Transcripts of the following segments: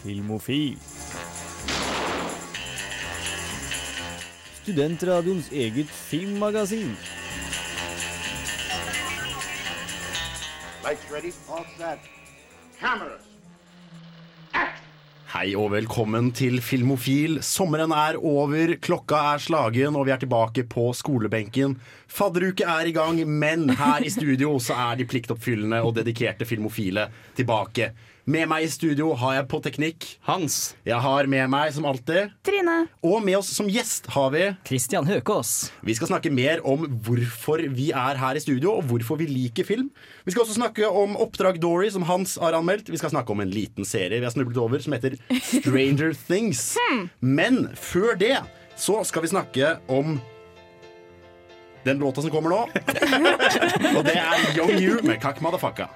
Filmofil. Studentradioens eget filmmagasin. Lights ready, all set. Cameras. Hei og velkommen til Filmofil. Sommeren er over, klokka er slagen, og vi er tilbake på skolebenken. Fadderuke er i gang, men her i studio så er de pliktoppfyllende og dedikerte filmofile tilbake. Med meg i studio har jeg på teknikk Hans. Jeg har med meg som alltid Trine. Og med oss som gjest har vi Christian Høkås. Vi skal snakke mer om hvorfor vi er her i studio, og hvorfor vi liker film. Vi skal også snakke om Oppdrag Dory, som Hans har anmeldt. Vi skal snakke om en liten serie vi har snublet over, som heter Stranger Things. Men før det så skal vi snakke om den låta som kommer nå. og det er Young You med Kak Madafaka.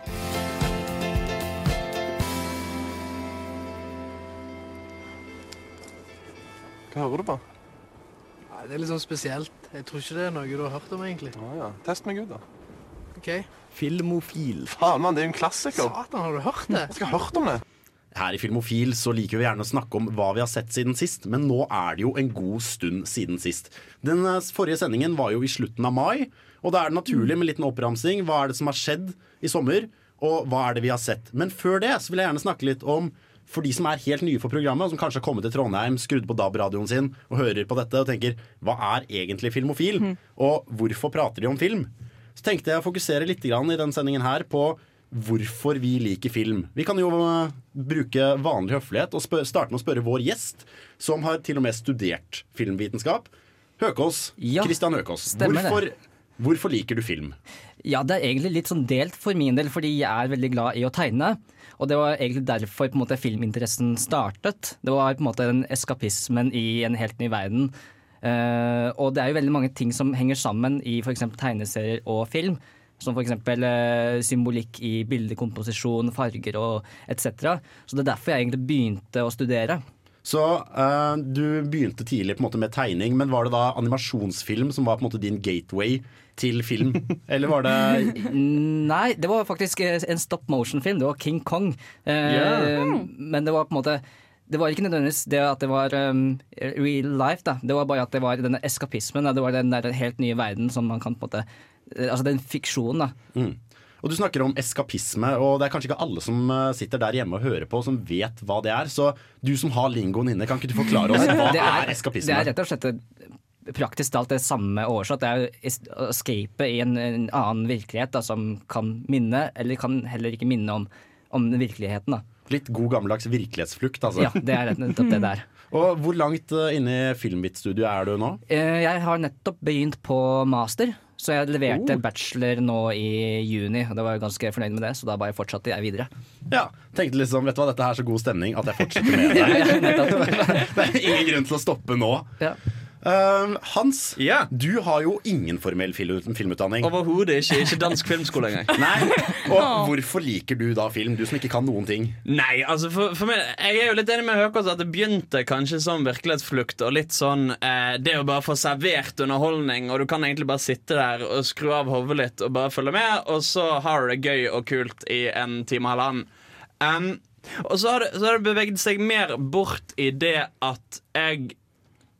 Hva hører du på? Nei, det er litt sånn spesielt. Jeg tror ikke det er noe du har hørt om, egentlig. Å ja. Test meg ut, da. Ok. Filmofil. Faen, mann, det er jo en klassiker. Satan, har du hørt det? Jeg skal ha hørt om det. Her i Filmofil så liker vi gjerne å snakke om hva vi har sett siden sist, men nå er det jo en god stund siden sist. Den eh, forrige sendingen var jo i slutten av mai, og da er det naturlig med en liten oppramsing. Hva er det som har skjedd i sommer, og hva er det vi har sett? Men før det så vil jeg gjerne snakke litt om for de som er helt nye for programmet, og som kanskje har kommet til Trondheim, skrudd på DAB-radioen sin og hører på dette og tenker hva er egentlig Filmofil, og hvorfor prater de om film? Så tenkte jeg å fokusere litt grann i denne sendingen her på hvorfor vi liker film. Vi kan jo uh, bruke vanlig høflighet og spør, starte med å spørre vår gjest, som har til og med studert filmvitenskap. Høkås. Ja, Christian Høkås. Hvorfor, hvorfor liker du film? Ja, det er egentlig litt sånn delt for min del, fordi jeg er veldig glad i å tegne. Og det var egentlig derfor på en måte filminteressen startet. Det var på en måte den eskapismen i en helt ny verden. Uh, og det er jo veldig mange ting som henger sammen i f.eks. tegneserier og film. Som f.eks. Uh, symbolikk i bildekomposisjon, farger og etc. Så det er derfor jeg egentlig begynte å studere. Så uh, du begynte tidlig på en måte med tegning, men var det da animasjonsfilm som var på en måte din gateway til film? Eller var det Nei, det var faktisk eh, en stop motion-film. Det var King Kong. Uh, yeah. Men det var på en måte Det var ikke nødvendigvis det at det var um, real life, da. Det var bare at det var denne eskapismen. Da. Det var den der helt nye verden som man kan på en måte eh, Altså den fiksjonen, da. Mm. Og Du snakker om eskapisme, og det er kanskje ikke alle som eh, sitter der hjemme og hører på, som vet hva det er. Så du som har lingoen inne, kan ikke du forklare oss hva det er, eskapisme? Det er rett og slett praktisk talt det samme oversatt. Det er å escape i en, en annen virkelighet da, som kan minne, eller kan heller ikke minne om, om virkeligheten. da. Litt god gammeldags virkelighetsflukt, altså. Ja, det er nettopp det der. Og hvor langt uh, inne i Filmvit-studioet er du nå? Eh, Jeg har nettopp begynt på master, så jeg leverte Oh. bachelor nå i juni. Og da var jeg ganske fornøyd med det, så da bare fortsatte jeg videre. Ja, tenkte liksom, vet du hva, dette er så god stemning at jeg fortsetter med det. det er ingen grunn til å stoppe nå. Ja. Um, Hans, Ja. du har jo ingen formell fil filmutdanning. Overhodet ikke. Ikke dansk filmskole engang. Nei, og hvorfor liker du da film, du som ikke kan noen ting? Nei, altså for, for meg Jeg er jo litt enig med Høkås at det begynte kanskje som virkelighetsflukt og litt sånn eh, Det å bare få servert underholdning, og du kan egentlig bare sitte der og skru av hodet litt og bare følge med, og så har du det gøy og kult i en time og halvannen. Um, og så har, det, så har det beveget seg mer bort i det at jeg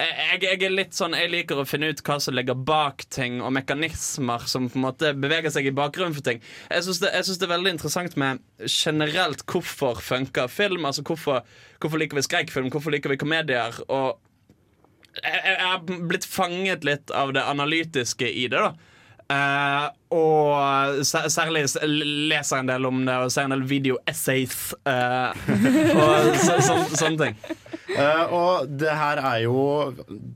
jeg, jeg er litt sånn Jeg liker å finne ut hva som ligger bak ting, og mekanismer som på en måte beveger seg i bakgrunnen for ting. Jeg syns det, det er veldig interessant med generelt hvorfor funker film. Altså hvorfor, hvorfor liker vi skrekkfilm, hvorfor liker vi komedier? Og jeg, jeg jeg har blitt fanget litt av det analytiske i det, da. Eh, og særlig leser en del om det og ser en del video-essays eh, og så, så, sånne ting. Uh, og det her er jo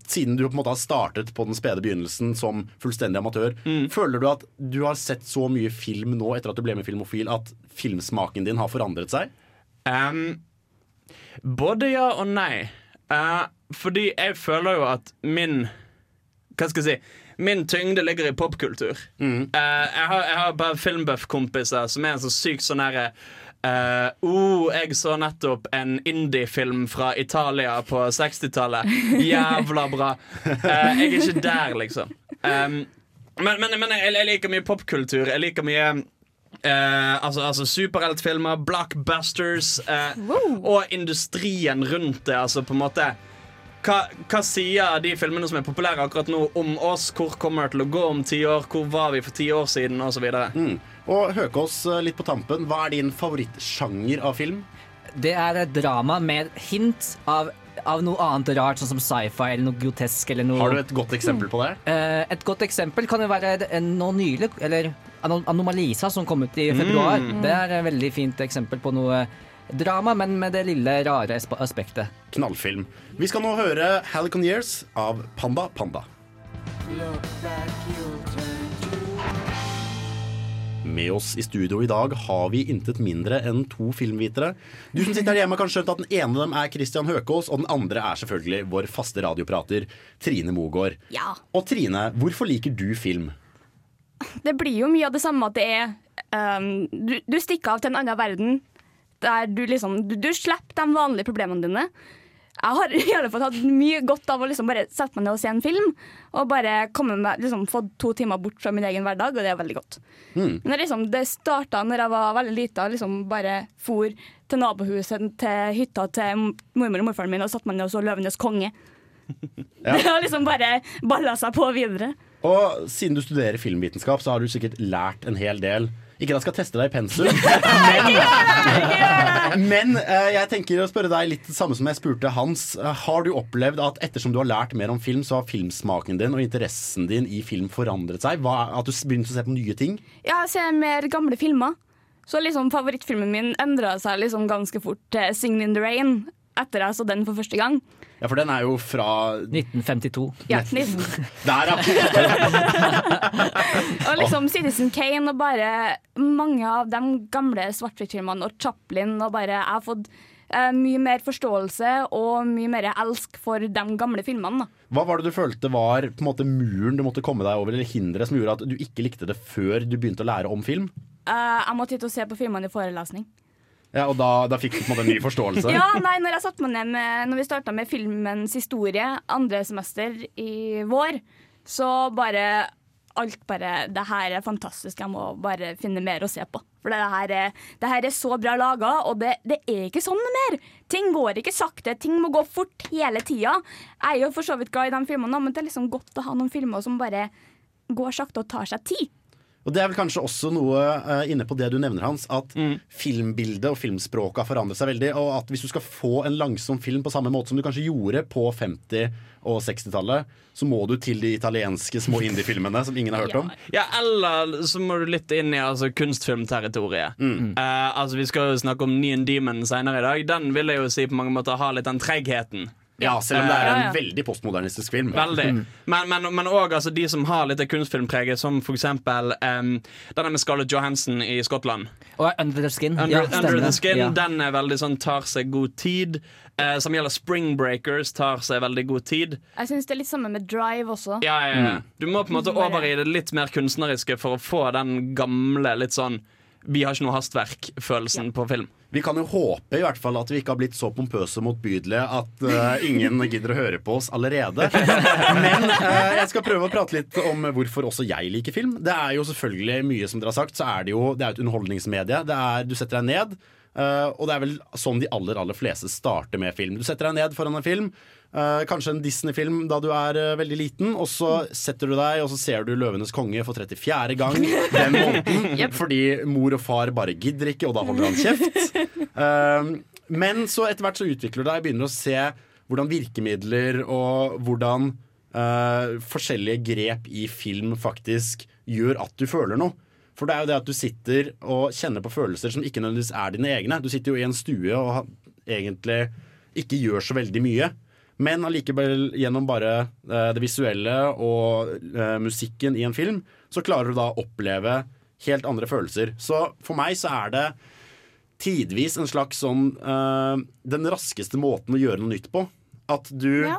Siden du på en måte har startet på den spede begynnelsen som fullstendig amatør, føler du at du har sett så mye film nå etter at du ble med Filmofil, at filmsmaken din har forandret seg? Um, både ja og nei. Fordi jeg føler jo at min Hva skal jeg si? Min tyngde ligger i popkultur. Eh, jeg har, jeg har bare filmbuff-kompiser som er en så sykt sånn herre Uh, oh, jeg så nettopp en indie-film fra Italia på 60-tallet. Jævla bra. Uh, jeg er ikke der, liksom. Um, men men, men jeg, jeg liker mye popkultur. Jeg liker mye uh, altså, altså superheltfilmer, blockbusters eh, og industrien rundt det. Altså på en måte hva, hva sier de filmene som er populære akkurat nå om oss? Hvor kommer det til å gå om ti år? Hvor var vi for ti år siden? Og så videre. Og Høkås, eh, litt på tampen, hva er din favorittsjanger av film? Det er et drama med hint av, av noe annet rart, sånn som sci-fi eller noe grotesk eller noe Har du et godt eksempel på det? Eh, Et godt eksempel kan jo være noe nå nylig, eller Anomalisa, som kom ut i februar. Det er et veldig fint eksempel på noe drama, men med det lille rare aspektet. Knallfilm. Vi skal nå høre Halicon Years av Panda Panda. Med oss i studio i dag har vi intet mindre enn to filmvitere. Du som sitter her hjemme kan skjønt at Den ene av dem er Christian Høkås, og den andre er selvfølgelig vår faste radioprater Trine Mogård. Ja. Og Trine, hvorfor liker du film? Det blir jo mye av det samme at det er um, du, du stikker av til en annen verden der du liksom Du, du slipper de vanlige problemene dine. Jeg har i alle fall hatt mye godt av å liksom bare sette meg ned og se en film. Og bare komme med, liksom, få to timer bort fra min egen hverdag, og det er veldig godt. Men det, liksom, det starta når jeg var veldig lita, liksom bare for til nabohuset, til hytta til mormor og morfaren min og satte meg ned og så 'Løvenes konge'. Det har liksom bare balla seg på videre. Og siden du studerer filmvitenskap, så har du sikkert lært en hel del. Ikke at jeg skal teste deg i pensum, men, men eh, jeg tenker å spørre deg litt det samme som jeg spurte Hans. Eh, har du opplevd at ettersom du har lært mer om film, så har filmsmaken din og interessen din i film forandret seg? Hva, at du begynte å se på nye ting? Ja, jeg ser mer gamle filmer. Så liksom favorittfilmen min endra seg liksom ganske fort til 'Sing in the Rain' etter jeg så den for første gang. Ja, for den er jo fra 1952. Ja, liksom. Der, ja. Og liksom Citizen Kane og bare mange av de gamle svartfiktfilmene og Chaplin og bare Jeg har fått eh, mye mer forståelse og mye mer elsk for de gamle filmene. da. Hva var det du følte var på en måte muren du måtte komme deg over, eller hinderet som gjorde at du ikke likte det før du begynte å lære om film? Eh, jeg måtte hit og se på filmene i forelesning. Ja, Og da, da fikk du på en måte en ny forståelse? Ja, nei, når jeg satte meg ned med Når vi starta med filmens historie andre semester i vår, så bare Alt bare Det her er fantastisk, jeg må bare finne mer å se på. For det her er, det her er så bra laga, og det, det er ikke sånn mer. Ting går ikke sakte, ting må gå fort hele tida. Jeg er jo for så vidt glad i de filmene, men det er liksom godt å ha noen filmer som bare går sakte og tar seg tid. Og det er vel kanskje også noe uh, inne på det du nevner, Hans, at filmbildet og filmspråket har forandret seg veldig. Og at hvis du skal få en langsom film på samme måte som du kanskje gjorde på 50- og 60-tallet, så må du til de italienske små indie-filmene som ingen har hørt om. Ja, eller så må du litt inn i altså, kunstfilmterritoriet. Eh, altså, vi skal jo snakke om Neon Demon senere i dag. Den vil jeg jo si på mange måter har litt den tregheten. Ja, selv om det er en ja. veldig postmodernistisk film. Veldig. Men, men, men også altså, de som har litt av kunstfilmpreget, som for eksempel um, denne med Scarlett Johansson i Skottland. Og Under the Skin. Under, ja, Under the. Skin, Ja. den er veldig sånn tar seg god tid. Eh, som gjelder Spring Breakers, tar seg veldig god tid. Jeg syns det er litt samme med Drive også. Ja, ja, ja. Du må på en måte over i det litt mer kunstneriske for å få den gamle, litt sånn vi har ikke noe hastverk-følelsen på film. Vi kan jo håpe i hvert fall at vi ikke har blitt så pompøse og motbydelige at uh, ingen gidder å høre på oss allerede. Men uh, jeg skal prøve å prate litt om hvorfor også jeg liker film. Det er jo selvfølgelig mye som dere har sagt, så er det jo det er et underholdningsmedie. Det er, du setter deg ned, uh, og det er vel sånn de aller, aller fleste starter med film. Du setter deg ned foran en film. Eh, kanskje en Disney-film da du er uh, veldig liten, og så setter du deg og så ser du 'Løvenes konge' for 34. gang den måneden. Fordi mor og far bare gidder ikke, og da holder han kjeft. Uh, men så etter hvert så utvikler du deg, begynner å se hvordan virkemidler og hvordan uh, forskjellige grep i film faktisk gjør at du føler noe. For det er jo det at du sitter og kjenner på følelser som ikke nødvendigvis er dine egne. Du sitter jo i en stue og egentlig ikke gjør så veldig mye. Men allikevel gjennom bare eh, det visuelle og eh, musikken i en film, så klarer du da å oppleve helt andre følelser. Så for meg så er det tidvis en slags sånn eh, Den raskeste måten å gjøre noe nytt på. At du, Ja.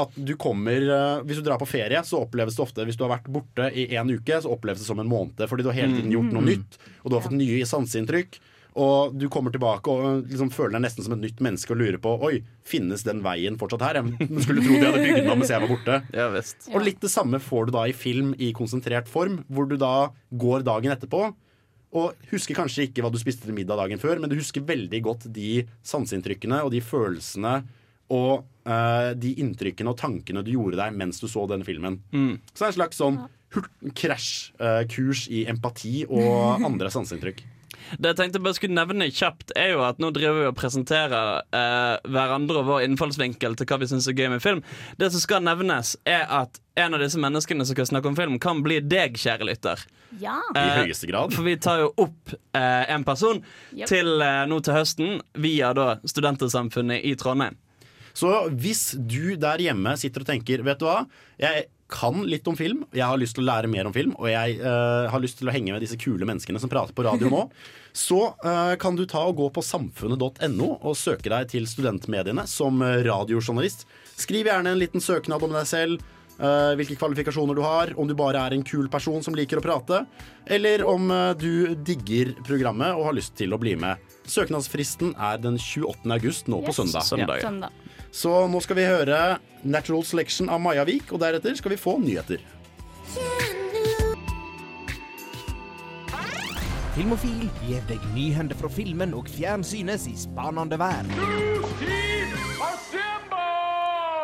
at du kommer Hvis du drar på ferie, så oppleves det ofte Hvis du har vært borte i en uke, så oppleves det som en måned. Fordi du har hele tiden gjort noe nytt, og du har fått nye sanseinntrykk. Og du kommer tilbake og liksom føler deg nesten som et nytt menneske og lurer på Oi, finnes den veien fortsatt her? Jeg skulle tro de hadde bygd den om mens jeg var borte. Ja, visst. Og litt det samme får du da i film i konsentrert form, hvor du da går dagen etterpå, og husker kanskje ikke hva du spiste til middag dagen før, men du husker veldig godt de sanseinntrykkene og de følelsene og uh, de inntrykkene og tankene du gjorde deg mens du så denne filmen. Så det er en slags sånn krasjkurs uh, i empati og andre sanseinntrykk. Det jeg tenkte bare skulle nevne kjapt, er jo at nå driver vi og presenterer eh, hverandre og vår innfallsvinkel til hva vi syns er gøy med film. Det som skal nevnes, er at en av disse menneskene som kan snakke om film, kan bli deg, kjære lytter. Ja. I Eh, høyeste grad. For vi tar jo opp eh, en person Yep. til eh, nå til høsten via da Studentersamfunnet i Trondheim. Så hvis du der hjemme sitter og tenker Vet du hva, jeg kan litt om film, jeg har lyst til å lære mer om film, og jeg uh, har lyst til å henge med disse kule menneskene som prater på radio nå, så uh, kan du ta og gå på samfunnet.no og søke deg til studentmediene som eh, radiojournalist. Skriv gjerne en liten søknad om deg selv. Uh, hvilke kvalifikasjoner du har, om du bare er en kul person som liker å prate, eller om du digger programmet og har lyst til å bli med. Søknadsfristen er den 28. august nå på søndag. søndag. Søndag. Søndag. Så nå skal vi høre Natural Selection av Maja Vik, og deretter skal vi få nyheter. Filmofil gir deg nyhender fra filmen og fjernsynets i spanende verden.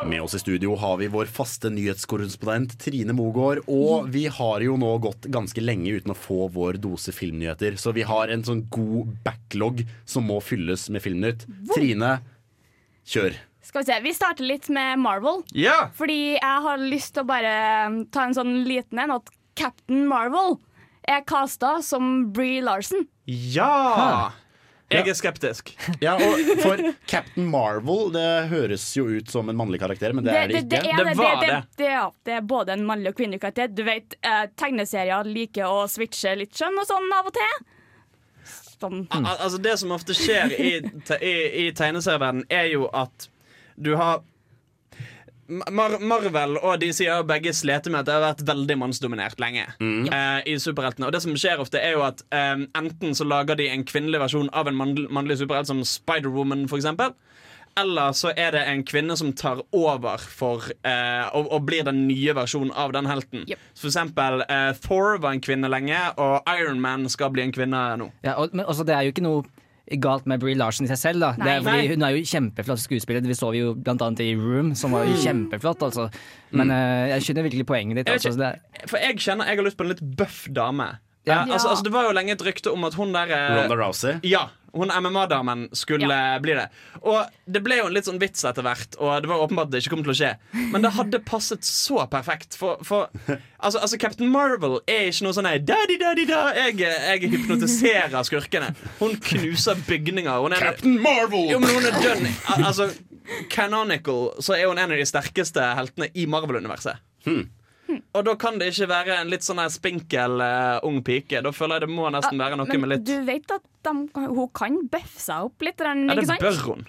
Med oss i studio har vi vår faste nyhetskorrespondent Trine Mogård. Og vi har jo nå gått ganske lenge uten å få vår dose filmnyheter. Så vi har en sånn god backlog som må fylles med Filmnytt. Trine, kjør. Skal vi se, vi starter litt med Marvel. Ja! Fordi jeg har lyst til å bare um, ta en sånn liten en at Captain Marvel er casta som Bree Larson. Ja! Jeg er skeptisk. Ja, og For Captain Marvel, det høres jo ut som en mannlig karakter, men det er det ikke. er Det var det, det. det, ja, det er både en mannlig og kvinnelig karakter. Du vet, eh, Tegneserier liker å switche litt skjønn og sånn av og til. Sånn. Al altså Det som ofte skjer i, te i, i tegneserieverdenen, er jo at du har Mar Marvel og DC har begge slitt med at det har vært veldig mannsdominert lenge. eh, I superheltene Og det som skjer ofte, er jo at eh, enten så lager de en kvinnelig versjon av en mann mannlig superhelt, som Spider-Woman, eksempel. Eller så er det en kvinne som tar over for uh, og, og blir den nye versjonen av den helten. Yep. For eksempel uh, Thor var en kvinne lenge, og Iron Man skal bli en kvinne nå. Ja, og, men også, det er jo ikke noe galt med Brie Larsen i seg selv. da det er fordi Hun er jo kjempeflott skuespiller. Vi så vi jo blant annet i Room, som var jo kjempeflott. Altså. Men mm. jeg skjønner virkelig poenget ditt. Altså, Jeg, For jeg kjenner jeg har lyst på en litt bøff dame. Ja. Eh, altså, altså, det var jo lenge et rykte om at hun der eh, Ronda Rousey. Ja, hun MMA-damen skulle bli det. Og det ble jo en litt sånn vits etter hvert, og det var åpenbart at det ikke kom til å skje. Men det hadde passet så perfekt. For, for altså, altså, Captain Marvel er ikke noe sånn daddy, daddy, da. Jeg, jeg hypnotiserer skurkene. Hun knuser bygninger. Hun er, Captain Marvel! jo, men hun er dønn Al- Altså, canonical så er hun en av de sterkeste heltene i Marvel-universet. Og da kan det ikke være en litt sånn spinkel uh, ung pike. Da føler jeg det må nesten være noe ja, med litt du vet at de, hun kan bøffe seg opp litt, Ja, ikke det sant? bør hun.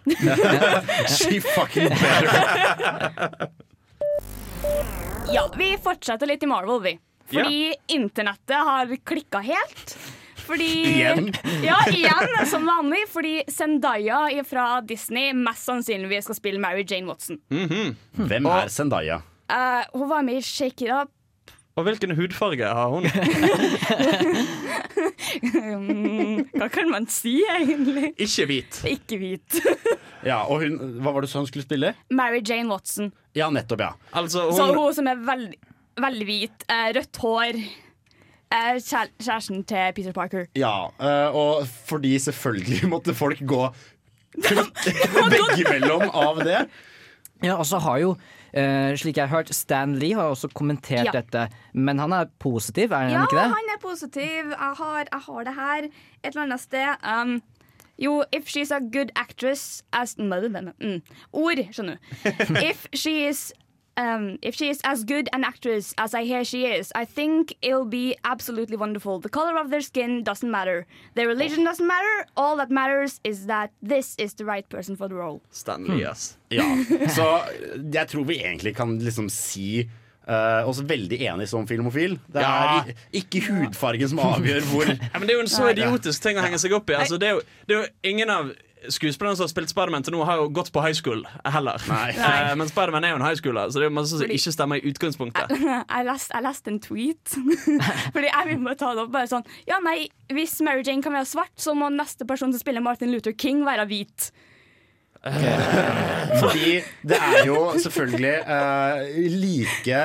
She fucking better. Ja, vi fortsetter litt i Marvel, vi. Fordi internettet har klikka helt. Fordi Igjen? Ja, igjen, som vanlig. Fordi Zendaya fra Disney mest sannsynligvis skal spille Mary Jane Watson. Hvem er Zendaya? Eh, hun var med i Shake It Up. Og hvilken hudfarge har hun? Hva kan man si, egentlig? Ikke hvit. Ikke hvit. Ja, og hun, Hva var det hun skulle spille? Mary Jane Watson. Ja, nettopp, ja. Altså, Så hun, hun som er veldig, veldig hvit, eh, rødt hår. eh, kjæresten til Peter Parker. Ja, eh, Og fordi selvfølgelig måtte folk gå begge mellom av det. ja, og så har jo, eh, slik jeg har hørt, Stan Lee har også kommentert Ja. dette. Men han er positiv, er han Ja, ikke det? Ja, han er positiv. Jeg har, jeg har det her et eller annet sted. Um, jo, if she's a good actress as mm, Ord, skjønner du. If she is Um, if she is as good an actress as I hear she is, I think it'll be absolutely wonderful. The color of their skin doesn't matter. Their religion doesn't matter. All that matters is that this is the right person for the role. Stanley, ass. Ja, Så jeg tror vi egentlig kan liksom si Uh, oss veldig enige som filmofil. Det er Ja. ikke hudfargen som avgjør hvor Ja, men det er jo en så idiotisk ting å henge seg opp i. Altså, det, er jo, det er jo ingen av skuespillerne som har spilt Spiderman til nå, har jo gått på high school heller. Nei. Nei. men Spiderman er jo en high schooler, så det er masse som ikke stemmer i utgangspunktet. Jeg leste jeg leste en tweet. Fordi jeg vil bare ta det opp. Bare sånn Ja, nei, hvis Mary Jane kan være svart, så må neste person som spiller Martin Luther King, være hvit. Fordi det er jo selvfølgelig uh, like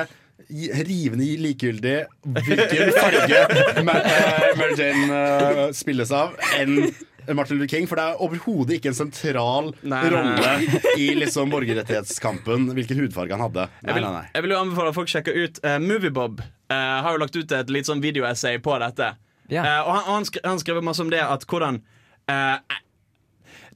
Rivende likegyldig hvilken farge eh, Mary Jane eh, spilles av, enn Martin Luther King. For det er overhodet ikke en sentral Nei, nei, rolle i liksom borgerrettighetskampen hvilken hudfarge han hadde. Nei, Jeg vil, nei, nei. jeg vil jo anbefale at folk sjekker ut uh, Moviebob. Uh, har jo lagt ut et litt sånn videoessay på dette. Yeah. Uh, og han, han, skri, han skriver masse om det at hvordan eh,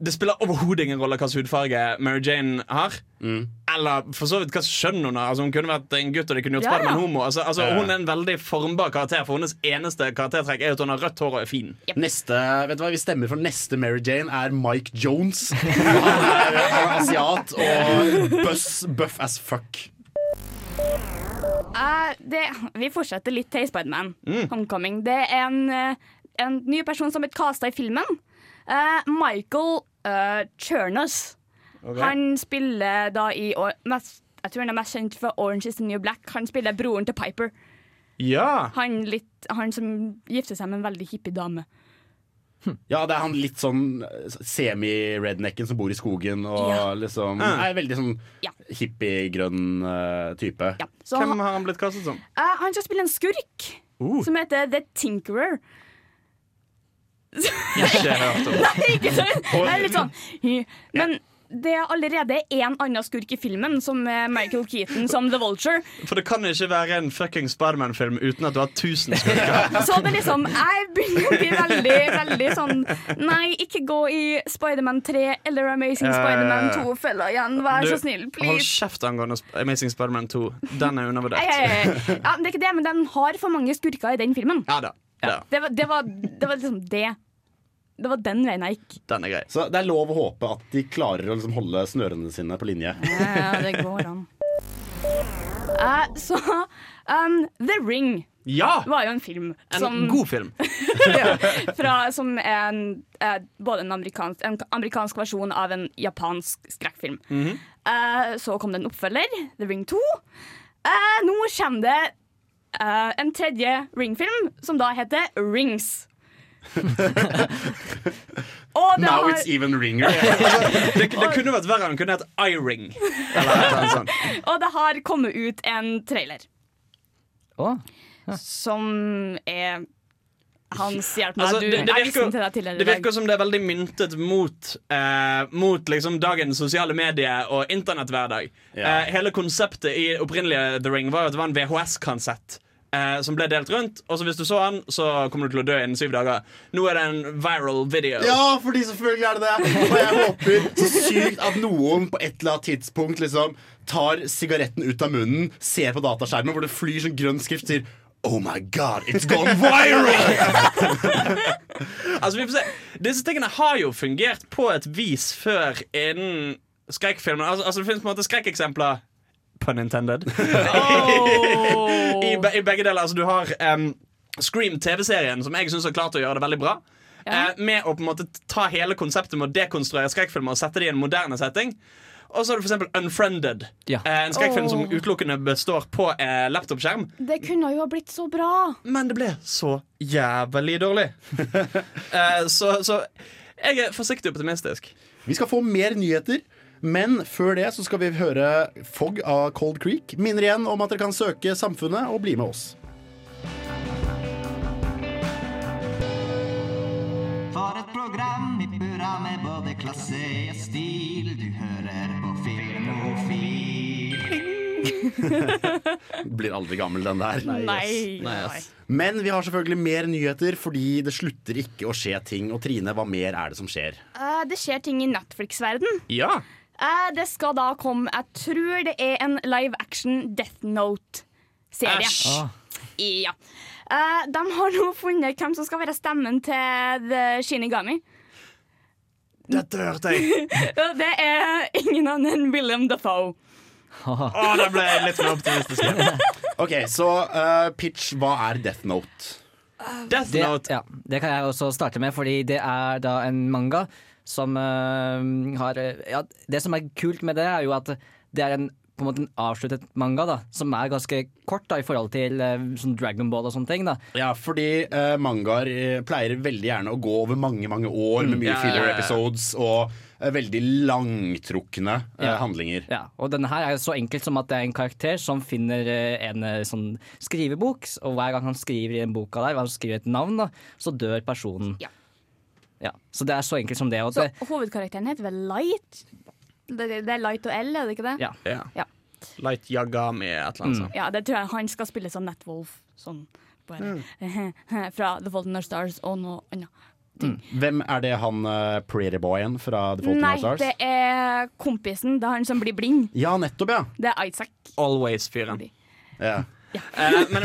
Det spiller overhodet ingen rolle hvilken hudfarge Mary Jane har. Mm. Eller for så vidt hva skjønn hun har. Altså, hun kunne vært en gutt, og de kunne gjort Ja, Spiderman ja. homo. Altså, altså, hun er en veldig formbar karakter, for hennes eneste karaktertrekk er at hun har rødt hår og er fin. Neste, vet du hva, Vi stemmer for neste Mary Jane er Mike Jones. Han er, han er asiat og buss, buff as fuck. Uh, det, vi fortsetter litt til Spiderman Mm. Homecoming. Det er en, eh, en ny person som er casta i filmen. Uh, Michael uh, Chernus. Han spiller da i mest, Jeg tror han er mest kjent for Orange is the New Black. Han spiller broren til Piper. Ja Han, litt, han som gifter seg med en veldig hippie dame. Ja, det er han litt sånn semi-rednecken som bor i skogen og Ja. liksom er veldig sånn Ja. hippiegrønn uh, type. Ja. Så Hvem han, har han blitt kastet som? Uh, han skal spille en skurk Uh. som heter The Tinkerer. Ikke hørt om. Ikke sant? Det er litt sånn. Men det er allerede én annen skurk i filmen, som Michael Keaton som The Vulture. For det kan ikke være en fucking Spiderman-film uten at du har tusen skurker. Så det liksom Jeg begynner å bli veldig, veldig sånn Nei, ikke gå i Spiderman 3 eller Amazing. Spiderman 2-fella igjen. Vær Du, så snill, Hold kjeft angående Amazing Spiderman 2. Den er undervurdert. Ja, det er ikke det, men den har for mange skurker i den filmen. Ja da. Ja, Det var, det var, det var liksom det. Det var den veien jeg gikk. den er grei. Så det er lov å håpe at de klarer å liksom holde snørene sine på linje. Ja, det går an. Uh, så um, The Ring Ja! var jo en film En som, god film. fra, som er en, eh, både en amerikansk, en amerikansk versjon av en japansk skrekkfilm. Mm -hmm. uh, så kom det en oppfølger, The Ring 2. Uh, nå kommer det eh, en tredje Ring-film, som da heter Rings. Og det Now har, it's even ringer. Det, det kunne vært verre. Han kunne hett I-Ring. Og det har kommet ut en trailer Å, som er Hans hjelp meg. Altså, du, det, det, virker, til deg det virker som det er veldig myntet mot, eh, mot liksom dagens sosiale medier og internetthverdag. Ja. Eh, hele konseptet i opprinnelige The Ring var jo at det var en VHS-kansett. Uh, som ble delt rundt, og så hvis du så den, så kommer du til å dø innen syv dager. Nå er det en viral video. Ja, fordi selvfølgelig er det det. Og jeg håper så sykt at noen på et eller annet tidspunkt liksom tar sigaretten ut av munnen, ser på dataskjermen hvor det flyr sånn grønn skrift, sier Oh my god, it's gone viral! Altså, vi får se. Disse tingene har jo fungert på et vis før innen skrekkfilmer. Altså, altså, det finnes på en måte skrekkeksempler. Pun intended. I, be, I begge deler. Altså, du har um, Scream TV-serien, som jeg syns har klart å gjøre det veldig bra. Eh, med å på en måte ta hele konseptet med å dekonstruere skrekkfilmer og sette det i en moderne setting. Og så har du eksempel Unfriended. Ja. Eh, en skrekkfilm som Åh. utelukkende består på eh, laptopskjerm. Det kunne jo ha blitt så bra. Men det ble så jævlig dårlig. eh, så, så jeg er forsiktig optimistisk. Vi skal få mer nyheter. Men før det så skal vi høre Fogg av Cold Creek. Minner igjen om at dere kan søke Samfunnet og bli med oss. For et program i burra med både klasse og stil. Du Blir aldri gammel, den der. Nei. Nei, yes. Men vi har selvfølgelig mer nyheter, fordi det slutter ikke å skje ting. Og Trine, hva mer er det som skjer? Uh, det skjer ting i Netflix-verden. Ja. Uh, det skal da komme Jeg tror det er en live action Death Note-serie. Æsj. Ja. Uh, de har nå funnet hvem som skal være stemmen til The Shinigami. Dette hørte jeg. Det er ingen annen enn William Dafoe. Å, da ble jeg litt mer optimistisk. Ok, Så uh, pitch, hva er Death Note? Death Det, Note. ja, det kan jeg også starte med, fordi det er da en manga som uh, har ja, Det som er kult med det, er jo at det er en på en måte en avsluttet manga, da, som er ganske kort da, i forhold til eh, sånn Dragon Ball og sånne ting. da. Ja, fordi eh, mangaer eh, pleier veldig gjerne å gå over mange mange år med mye Ja, ja, filler episodes og veldig langtrukne eh, Ja. handlinger. Ja, og denne her er så enkelt som at det er en karakter som finner eh, en eh, sånn skrivebok, og hver gang han skriver i den boka der, hver gang han skriver et navn, da, så dør personen. Ja. Ja, så det er så enkelt som det. Og Så det hovedkarakteren heter vel Light? Det, det er Light og L, er det ikke det? ja. Ja. Ja. Light Yagami, et eller annet sånt. Ja, det tror jeg han skal spille som Netwolf. Sånn mm. Fra The Fault in Our Stars og noe annet. Hvem er det han uh, pretty boyen fra The Fault in Nei, Our Stars? det er kompisen. Det er han som blir blind. Ja, nettopp, ja. Det er Isaac. Always-fyren. ja. Eh, men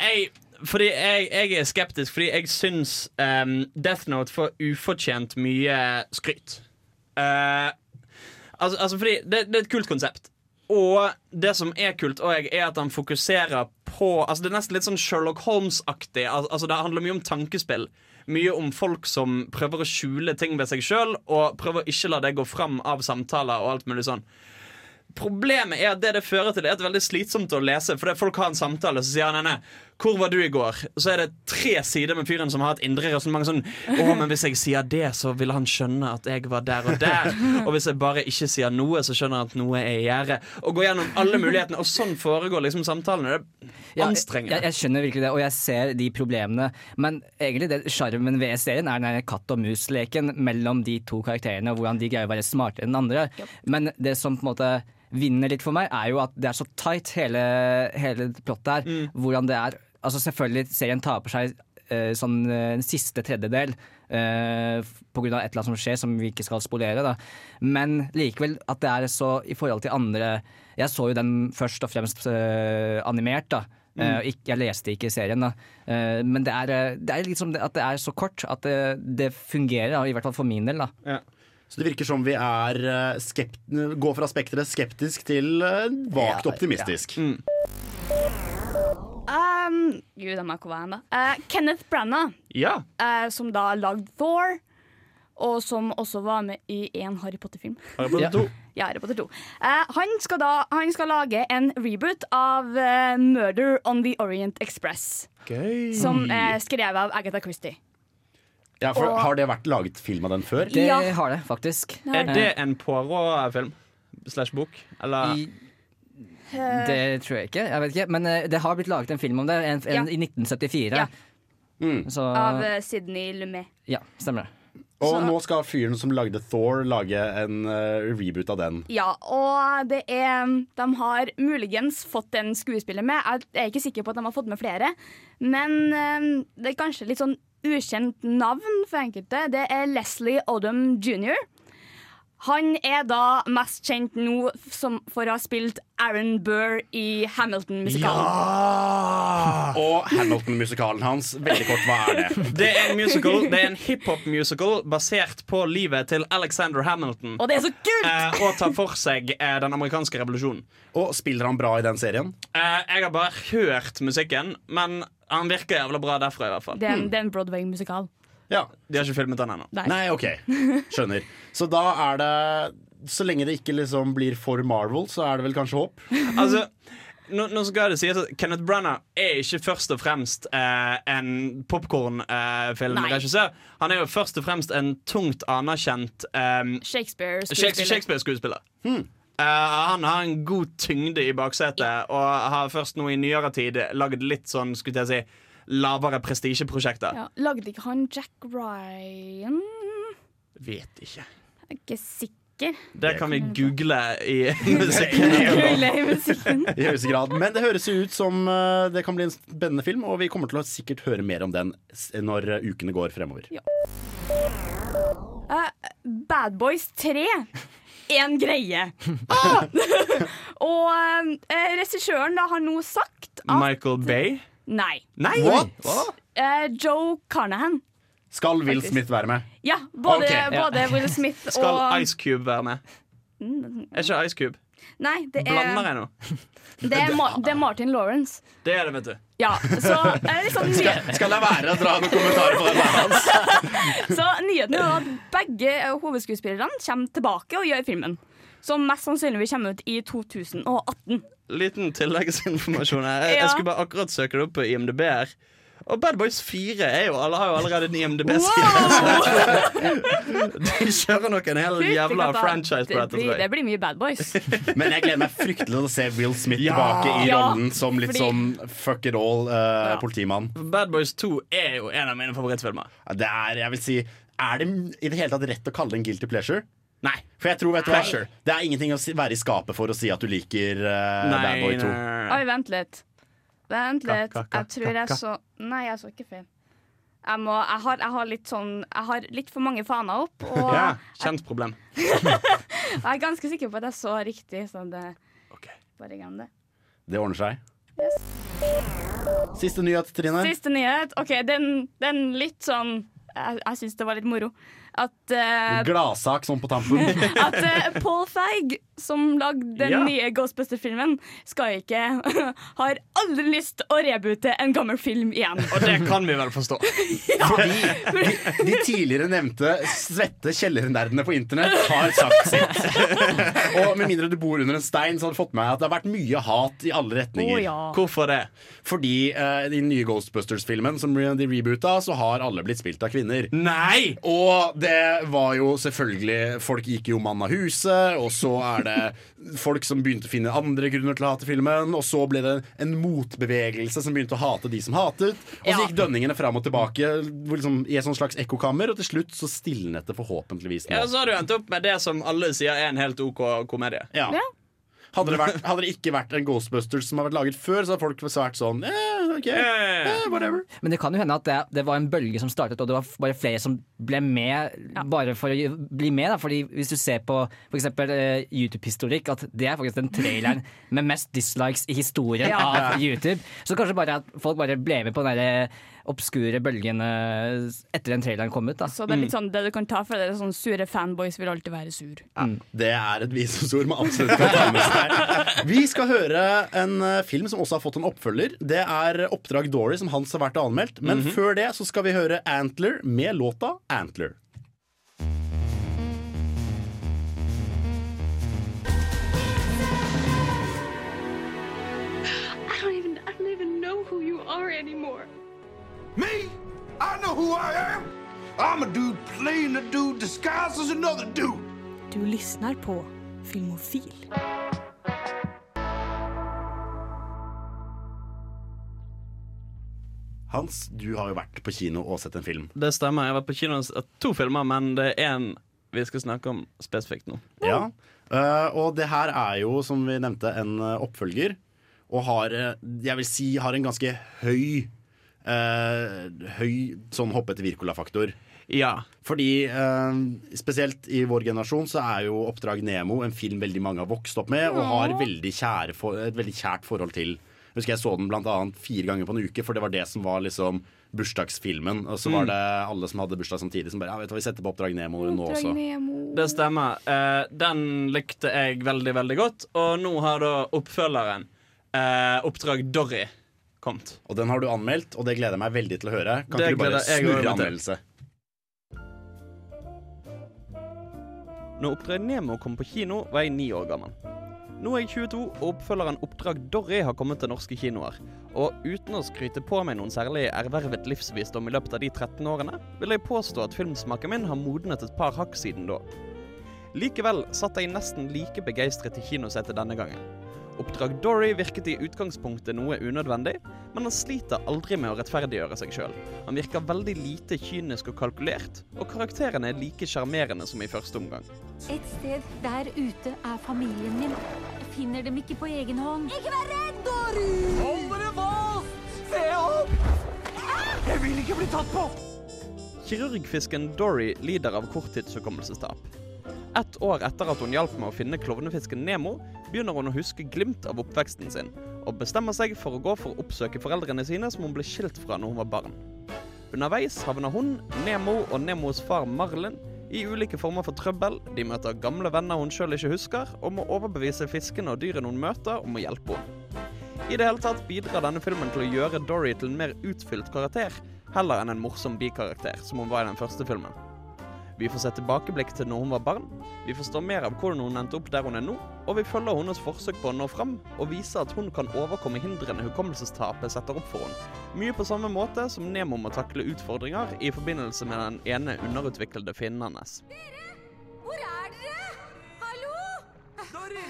jeg, fordi jeg, jeg er skeptisk fordi jeg syns um, Death Note får ufortjent mye skryt. Uh, altså, altså fordi det, det er et kult konsept. Og det som er kult, jeg, er at han fokuserer på Altså Det er nesten litt sånn Sherlock Holmes-aktig. Al altså Det handler mye om tankespill. Mye om folk som prøver å skjule ting ved seg sjøl, og prøver å ikke la det gå fram av samtaler og alt mulig sånn. Problemet er at det det fører til, det er veldig slitsomt å lese. Fordi folk har en samtale, så sier han nei, hvor var du i går? Så er det tre sider med fyren som har et indre resonnement sånn Å, men hvis jeg sier det, så vil han skjønne at jeg var der og der. Og hvis jeg bare ikke sier noe, så skjønner han at noe er i gjære. Og gå gjennom alle mulighetene. Og sånn foregår liksom samtalene. Det er Ja, jeg, jeg skjønner virkelig det, og jeg ser de problemene. Men egentlig det sjarmen ved serien er den katt og mus-leken mellom de to karakterene, og hvordan de greier å være smartere enn den andre. Men det som på en måte vinner litt for meg, er jo at det er så tight, hele, hele plottet her. Mm. Hvordan det er Altså Selvfølgelig, serien på seg eh, sånn eh, en siste tredjedel eh, av et eller annet som skjer som vi ikke skal spolere. Da. Men likevel at det er så i forhold til andre Jeg så jo den først og fremst eh, animert, da. Mm. ikk- jeg leste ikke serien, da. Eh, men det er, eh, det er liksom at det er så kort at det, det fungerer, da, i hvert fall for min del. da. Så det virker som vi er eh, skept går fra spekteret skeptisk til eh, vagt Ja, optimistisk. Um, Gud, jeg må ikke være en, da. Uh, Kenneth Branagh, Ja. uh, som da lagde Thor, og som også var med i en Harry Potter-film. Harry Potter 2. Ja, Harry Potter 2. Uh, han, skal da, han skal lage en reboot av eh, Murder on the Orient Express. Gøy. Som er skrevet av Agatha Christie. Ja, for Og- Har det vært laget film av den før? Det Ja. har det, faktisk. Er det en Poirot-film? Slash bok? Eller I, det tror jeg ikke. Jeg vet ikke. Men eh, det har blitt laget en film om det, en, en, Ja. i 1974. Ja. Så Av eh, Sydney Lumet. Ja, stemmer det. Og Så- nå skal fyren som lagde Thor, lage en uh, reboot av den. Ja, og det er De har muligens fått en skuespiller med. Jeg er ikke sikker på at de har fått med flere. Men eh, det er kanskje litt sånn ukjent navn for enkelte. Det er Leslie Odom jr. Han er da mest kjent nå som for å ha spilt Aaron Burr i Hamilton-musikalen. Ja! Og Hamilton-musikalen hans. Veldig kort, hva er det? Det er en musical Det er en hiphop-musical basert på livet til Alexander Hamilton. Og det er så kult! Eh, og tar for seg eh, den amerikanske revolusjonen. Og spiller han bra i den serien? Eh, jeg har bare hørt musikken, men han virker jævla bra derfra. i hvert fall Det er en, en Broadway-musikal. Ja. De har ikke filmet den ennå. Nei. Nei, OK. Skjønner. Så da er det Så lenge det ikke liksom blir for Marvel, så er det vel kanskje håp? Altså, nå, nå skal det sies at Kenneth Branagh er ikke først og fremst eh, en popkornfilmregissør. Han er jo først og fremst en tungt anerkjent eh, Shakespeare-skuespiller. Shakespeare-skuespiller. Eh, han har en god tyngde i baksetet, og har først nå i nyere tid lagd litt sånn skulle jeg si lavere prestisjeprosjekter. Ja, lagde ikke han Jack Ryan? Vet ikke. Jeg er ikke sikker. Det kan vi google i musikken. Google i musikken. I høyeste grad. Men det høres jo ut som eh, det kan bli en spennende film, og vi kommer til å sikkert høre mer om den når ukene går fremover. Eh, Bad Boys 3 en greie. Ah! og uh, regissøren har nå sagt at Michael Bay. Nei. Nei! What? Eh, Joe Carnahan. Skal Will Faktisk. Smith være med? Ja, både, okay. både Will Smith og Skal Ice Cube være med? Er ikke Ice Cube? Nei, det Blander er, jeg nå? det er, Ma det er Martin Lawrence. Det er det, vet du. Ja, så er det sånn Skal jeg være å dra noen kommentarer på det? Hans? Så nyheten er at begge eh, hovedskuespillerne kommer tilbake og gjør filmen. Som mest sannsynlig vil komme ut i 2018. Liten tilleggsinformasjon her. Jeg, Ja. jeg skulle bare akkurat søke det opp på IMDb her. Og Bad Boys 4 er jo, alle har jo allerede en IMDb-side. De kjører nok en hel jævla franchise på det dette, blir, det blir mye Bad Boys. Men jeg gleder meg fryktelig til å se Will Smith Ja. tilbake i Ja, rollen som litt fordi- sånn fuck it all-politimann. Bad Boys 2 er jo en av mine favorittfilmer. det er, jeg vil si Er det i det hele tatt rett å kalle det en guilty pleasure? Nei. For jeg tror, vet du hva, Det er ingenting å si, være i skapet for å si at du liker uh, Nei, Bad Boy 2. nei, Oi, vent litt. Vent litt. ka- ka- Jeg tror jeg ka- så Nei, jeg så ikke film. Jeg, må, jeg, har, jeg har litt sånn Jeg har litt for mange faner opp, og Ja, kjent problem. jeg er ganske sikker på at jeg så riktig, så det Bare glem det. Det ordner seg. Siste nyhet, Trine. Siste nyhet. OK, den, den litt sånn Jeg, jeg syns det var litt moro. At, uh, Gladsak sånn på tampen. at uh, Paul Feig, som lagde den Ja. nye Ghostbuster-filmen, skal ikke Har aldri lyst å reboote en gammel film igjen. Og det kan vi vel forstå. Fordi de tidligere nevnte svette kjellernerdene på internett har sagt sitt. Og med mindre du bor under en stein, så har du fått med deg at det har vært mye hat i alle retninger. Oh, ja. Hvorfor det? Fordi i den nye Ghostbusters-filmen som de reboota, så har alle blitt spilt av kvinner. Nei! Og det var jo selvfølgelig Folk gikk jo mann av huset, og så er det folk som begynte å finne andre grunner til å hate filmen, og så ble det en motbevegelse som begynte å hate de som hatet. Og så Ja. gikk dønningene fram og tilbake liksom, i et slags ekkokammer, og til slutt så stilnet det forhåpentligvis nå. Ja, så har du endt opp med det som alle sier er en helt OK komedie. Ja. Ja. Hadde, det vært, hadde det ikke vært en Ghostbusters som har vært laget før, så hadde folk svært sånn eh, OK, eh, whatever. Men det kan jo hende at det, det var en bølge som startet, og det var bare flere som ble med bare for å bli med. Da. Fordi Hvis du ser på for eksempel, eh, YouTube-historikk, at det er faktisk den traileren med mest dislikes i historien Ja. av YouTube. Så kanskje bare at folk bare ble med på den der obskure bølgene etter den traileren kom ut. Da. Så det er litt sånn det du kan ta for det er sånn sure fanboys vil alltid være sur. Det er et visdomsord man absolutt kan ta med seg. Vi skal høre en eh, film som også har fått en oppfølger. Det er Oppdrag Dory, som Hans har vært og anmeldt. Men før det så skal vi høre Antler med låta Antler. I don't even I don't even know who you are anymore. Me? I know who I am. I'm a dude playing a dude disguised as another dude. Du lyssnar på Filmofil. Hans, du har jo vært på kino og sett en film. Det stemmer. Jeg har vært på kino og sett to filmer, men det er én vi skal snakke om spesifikt nå. Ja, eh, Og det her er jo, som vi nevnte, en eh, oppfølger. Og har, eh, jeg vil si, har en ganske høy eh, Høy sånn hoppete Wirkola-faktor. Ja. Fordi eh, spesielt i vår generasjon så er jo Oppdrag Nemo en film veldig mange har vokst opp med og har veldig kjære for, et veldig kjært forhold til. Jeg husker jeg så den blant annet fire ganger på en uke, for det var det som var liksom bursdagsfilmen. Og så var Mm. det alle som hadde bursdag samtidig, som bare ja, vet du hva, vi setter på Oppdrag Nemo nå også. Det stemmer. Eh, den likte jeg veldig, veldig godt. Og nå har da oppfølgeren, eh, Oppdrag Dory, kommet. Og den har du anmeldt, og det gleder jeg meg veldig til å høre. Kan Det ikke du bare snurre anmeldelse? Når Oppdrag Nemo kom på kino, var jeg ni år gammel. Nå er jeg 22, og oppfølgeren Oppdrag Dorry har kommet til norske kinoer. Og uten å skryte på meg noen særlig ervervet livsvisdom i løpet av de 13 årene, vil jeg påstå at filmsmaken min har modnet et par hakk siden da. Likevel satt jeg nesten like begeistret i kinosetet denne gangen. Oppdrag Dory virket i utgangspunktet noe unødvendig, men han sliter aldri med å rettferdiggjøre seg sjøl. Han virker veldig lite kynisk og kalkulert, og karakterene er like sjarmerende som i første omgang. Et sted der ute er familien min. Jeg finner dem ikke på egen hånd. Ikke vær redd, Dory! Hold dere fast! Se opp! Jeg vil ikke bli tatt på! Kirurgfisken Dory lider av korttidshukommelsestap. Ett år etter at hun hjalp med å finne klovnefisken Nemo, begynner hun å huske glimt av oppveksten sin, og bestemmer seg for å gå for å oppsøke foreldrene sine som hun ble skilt fra når hun var barn. Underveis havner hun, Nemo og Nemos far Marlin i ulike former for trøbbel, de møter gamle venner hun sjøl ikke husker, og må overbevise fiskene og dyrene hun møter, om å hjelpe henne. I det hele tatt bidrar denne filmen til å gjøre Dory til en mer utfylt karakter, heller enn en morsom bikarakter, som hun var i den første filmen. Vi får se tilbakeblikk til når hun var barn, vi forstår mer av hvordan hun endte opp der hun er nå, og vi følger hennes forsøk på å nå fram, og viser at hun kan overkomme hindrene hukommelsestapet setter opp for henne. Mye på samme måte som Nemo må takle utfordringer i forbindelse med den ene underutviklede finnen Dere! Hvor er dere? Hallo? Dory!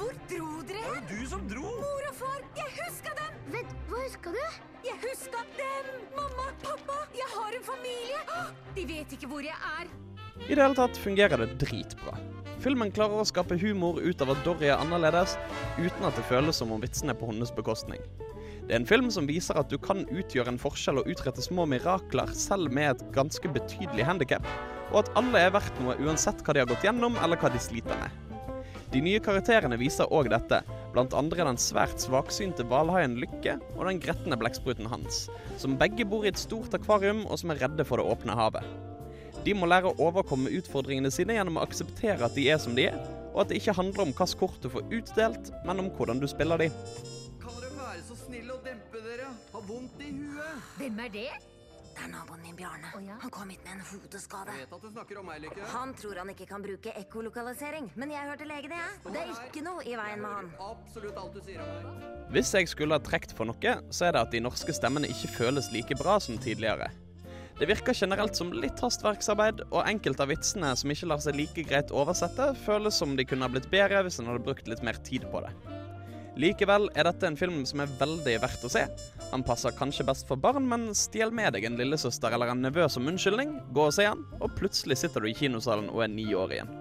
Hvor dro dere? Det var jo du som dro! Mor og far, jeg huska dem! Vent, hva huska du? Jeg at dem! Mamma, pappa, jeg har en familie! De vet ikke hvor jeg er. I det hele tatt fungerer det dritbra. Filmen klarer å skape humor ut av at Dory er annerledes, uten at det føles som om vitsene er på hennes bekostning. Det er en film som viser at du kan utgjøre en forskjell og utrette små mirakler selv med et ganske betydelig handikap, og at alle er verdt noe uansett hva de har gått gjennom eller hva de sliter med. De nye karakterene viser òg dette, blant andre den svært svaksynte hvalhaien Lykke og den gretne blekkspruten Hans, som begge bor i et stort akvarium og som er redde for det åpne havet. De må lære å overkomme utfordringene sine gjennom å akseptere at de er som de er, og at det ikke handler om hvilket kort du får utdelt, men om hvordan du spiller de. Kan dere være så snille å dempe dere? Har vondt i huet. Hvem er det? Det er naboen min, Bjarne. Han kom hit med en hodeskade. Jeg vet at du snakker om meg, Lykke. Han tror han ikke kan bruke ekkolokalisering, men jeg hørte legen, jeg. Det er ikke noe i veien med han. Absolutt alt du sier om meg. Hvis jeg skulle ha trukket for noe, så er det at de norske stemmene ikke føles like bra som tidligere. Det virker generelt som litt hastverksarbeid, og enkelte av vitsene som ikke lar seg like greit oversette, føles som de kunne ha blitt bedre hvis en hadde brukt litt mer tid på det. Likevel er dette en film som er veldig verdt å se. Han passer kanskje best for barn, men stjel med deg en lillesøster eller en nevø som unnskyldning, gå og se han, og plutselig sitter du i kinosalen og er ni år igjen.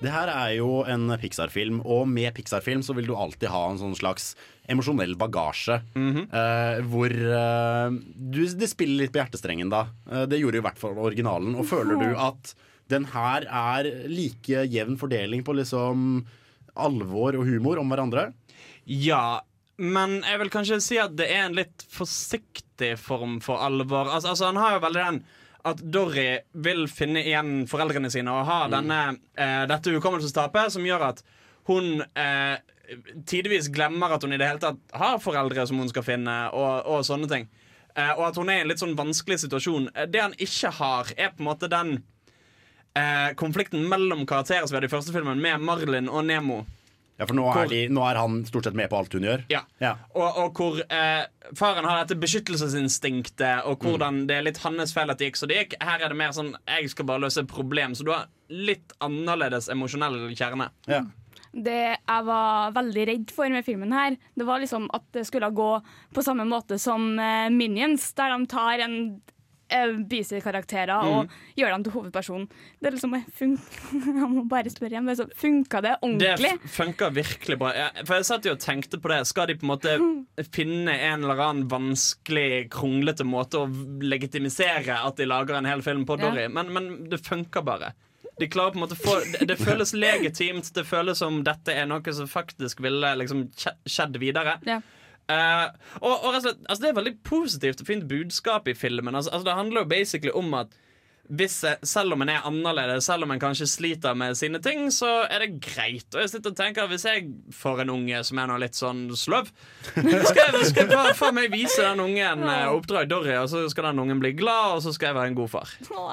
Det her er jo en Pixar-film, og med Pixar-film så vil du alltid ha en sånn slags emosjonell bagasje. eh, hvor uh, du, Det spiller litt på hjertestrengen, da. Uh, det gjorde i hvert fall originalen. Og føler du at den her er like jevn fordeling på liksom alvor og humor om hverandre? Ja, men jeg vil kanskje si at det er en litt forsiktig form for alvor. Altså, altså Han har jo veldig den at Dory vil finne igjen foreldrene sine og ha denne, eh, dette hukommelsestapet som gjør at hun eh, tidvis glemmer at hun i det hele tatt har foreldre som hun skal finne, og, og sånne ting. Eh, og at hun er i en litt sånn vanskelig situasjon. Eh, Det han ikke har, er på en måte den eh, konflikten mellom karakterer som vi hadde i første filmen, med Marlin og Nemo. Ja, For nå Hvor- er, de, nå er han stort sett med på alt hun gjør? Ja. Og, og hvor eh, faren har dette beskyttelsesinstinktet, og hvordan det er litt hans feil at det gikk så det gikk. Her er det mer sånn jeg skal bare løse et problem. Så du har litt annerledes emosjonell kjerne. Det jeg var veldig redd for med filmen her, det var liksom at det skulle gå på samme måte som eh, Minions, der de tar en eh, bisekarakterer og gjøre dem til hovedpersonen. Det er liksom Jeg må bare spørre igjen, men funka det ordentlig? Det funker virkelig bra. Jeg, for jeg satt jo og tenkte på det. Skal de på en måte finne en eller annen vanskelig, kronglete måte å legitimisere at de lager en hel film på Ja. Dory? Men, men det funker bare. De klarer på en måte få det, det føles legitimt. Det føles som dette er noe som faktisk ville liksom skje- skjedd videre. Ja. Eh, og, og altså, altså det er veldig positivt og fint budskap i filmen. Altså, altså det handler jo basically om at hvis, jeg- selv om en er annerledes, selv om en kanskje sliter med sine ting, så er det greit. Og jeg sitter og tenker Hvis jeg får en unge som er noe litt sånn sløv, skal jeg, skal jeg bare faen meg vise den ungen eh, oppdrag Dory, og så skal den ungen bli glad, og så skal jeg være en god far.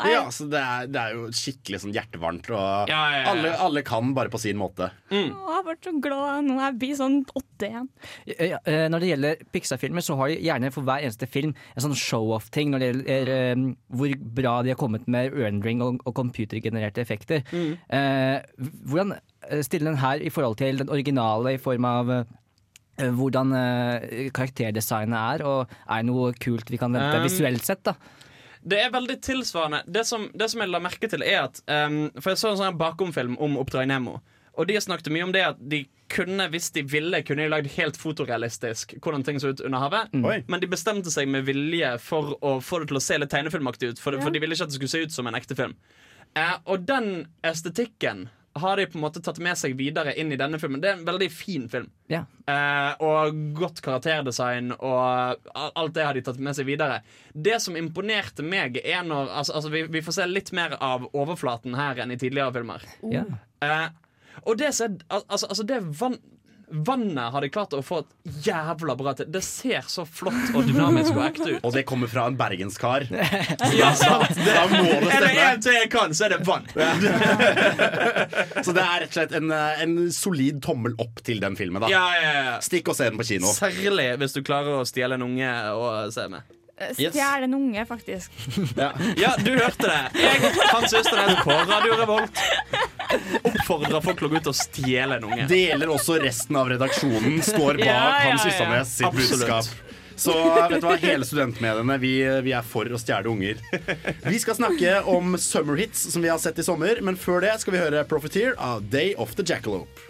Ja, så det er, det er jo skikkelig sånn hjertevarmt. Og Ja, ja, ja. Alle, alle kan bare på sin måte. Å, jeg ble så glad nå. Jeg blir sånn åtte igjen. Eh, Når det gjelder Pixar-filmer, så har de gjerne for hver eneste film en sånn show-off-ting når det gjelder eh, hvor bra de har kommet med rendering og, og computergenererte effekter. Eh, hvordan eh, stiller den her i forhold til den originale i form av eh, hvordan eh, karakterdesignet er, og er det noe kult vi kan vente Um, visuelt sett? da? Det er veldig tilsvarende. Det som, det som jeg la merke til, er at um, For jeg så en sånn bakomfilm om Oppdrag Nemo. Og de snakket mye om det at de kunne, hvis de ville, kunne de lagd helt fotorealistisk hvordan ting så ut under havet. Mm. Men de bestemte seg med vilje for å få det til å se litt tegnefilmaktig ut. For, Ja. for de ville ikke at det skulle se ut som en ekte film. Eh, og den estetikken har de på en måte tatt med seg videre inn i denne filmen. Det er en veldig fin film. Ja. Eh, og godt karakterdesign og alt det har de tatt med seg videre. Det som imponerte meg, er når altså, altså, vi, vi får se litt mer av overflaten her enn i tidligere filmer. Ja. Eh, og det, som er- altså, altså det vann, Vannet har de klart å få et jævla bra til. Det ser så flott og dynamisk og ekte ut. Og det kommer fra en bergenskar. Ja, sant. Da må det Er det stemme. én ting jeg kan, så er det vann. Så det er rett og slett en, eh, en solid tommel opp til den filmen. da Ja, ja, ja. Stikk og se den på kino. Særlig hvis du klarer å stjele en unge og se med. Yes. Stjele en unge, faktisk. Ja. Ja, du hørte det. Jeg, Hans Østernes på Radio Revolt oppfordrer folk til å gå ut og stjele en unge. Deler også resten av redaksjonen står bak Ja, ja, Hans. Ystadnes sitt Absolutt. budskap. Så vet du hva, hele studentmediene vi, vi er for å stjele unger. Vi skal snakke om summer hits som vi har sett i sommer, men før det skal vi høre Profiteer av Day of the Jackalope.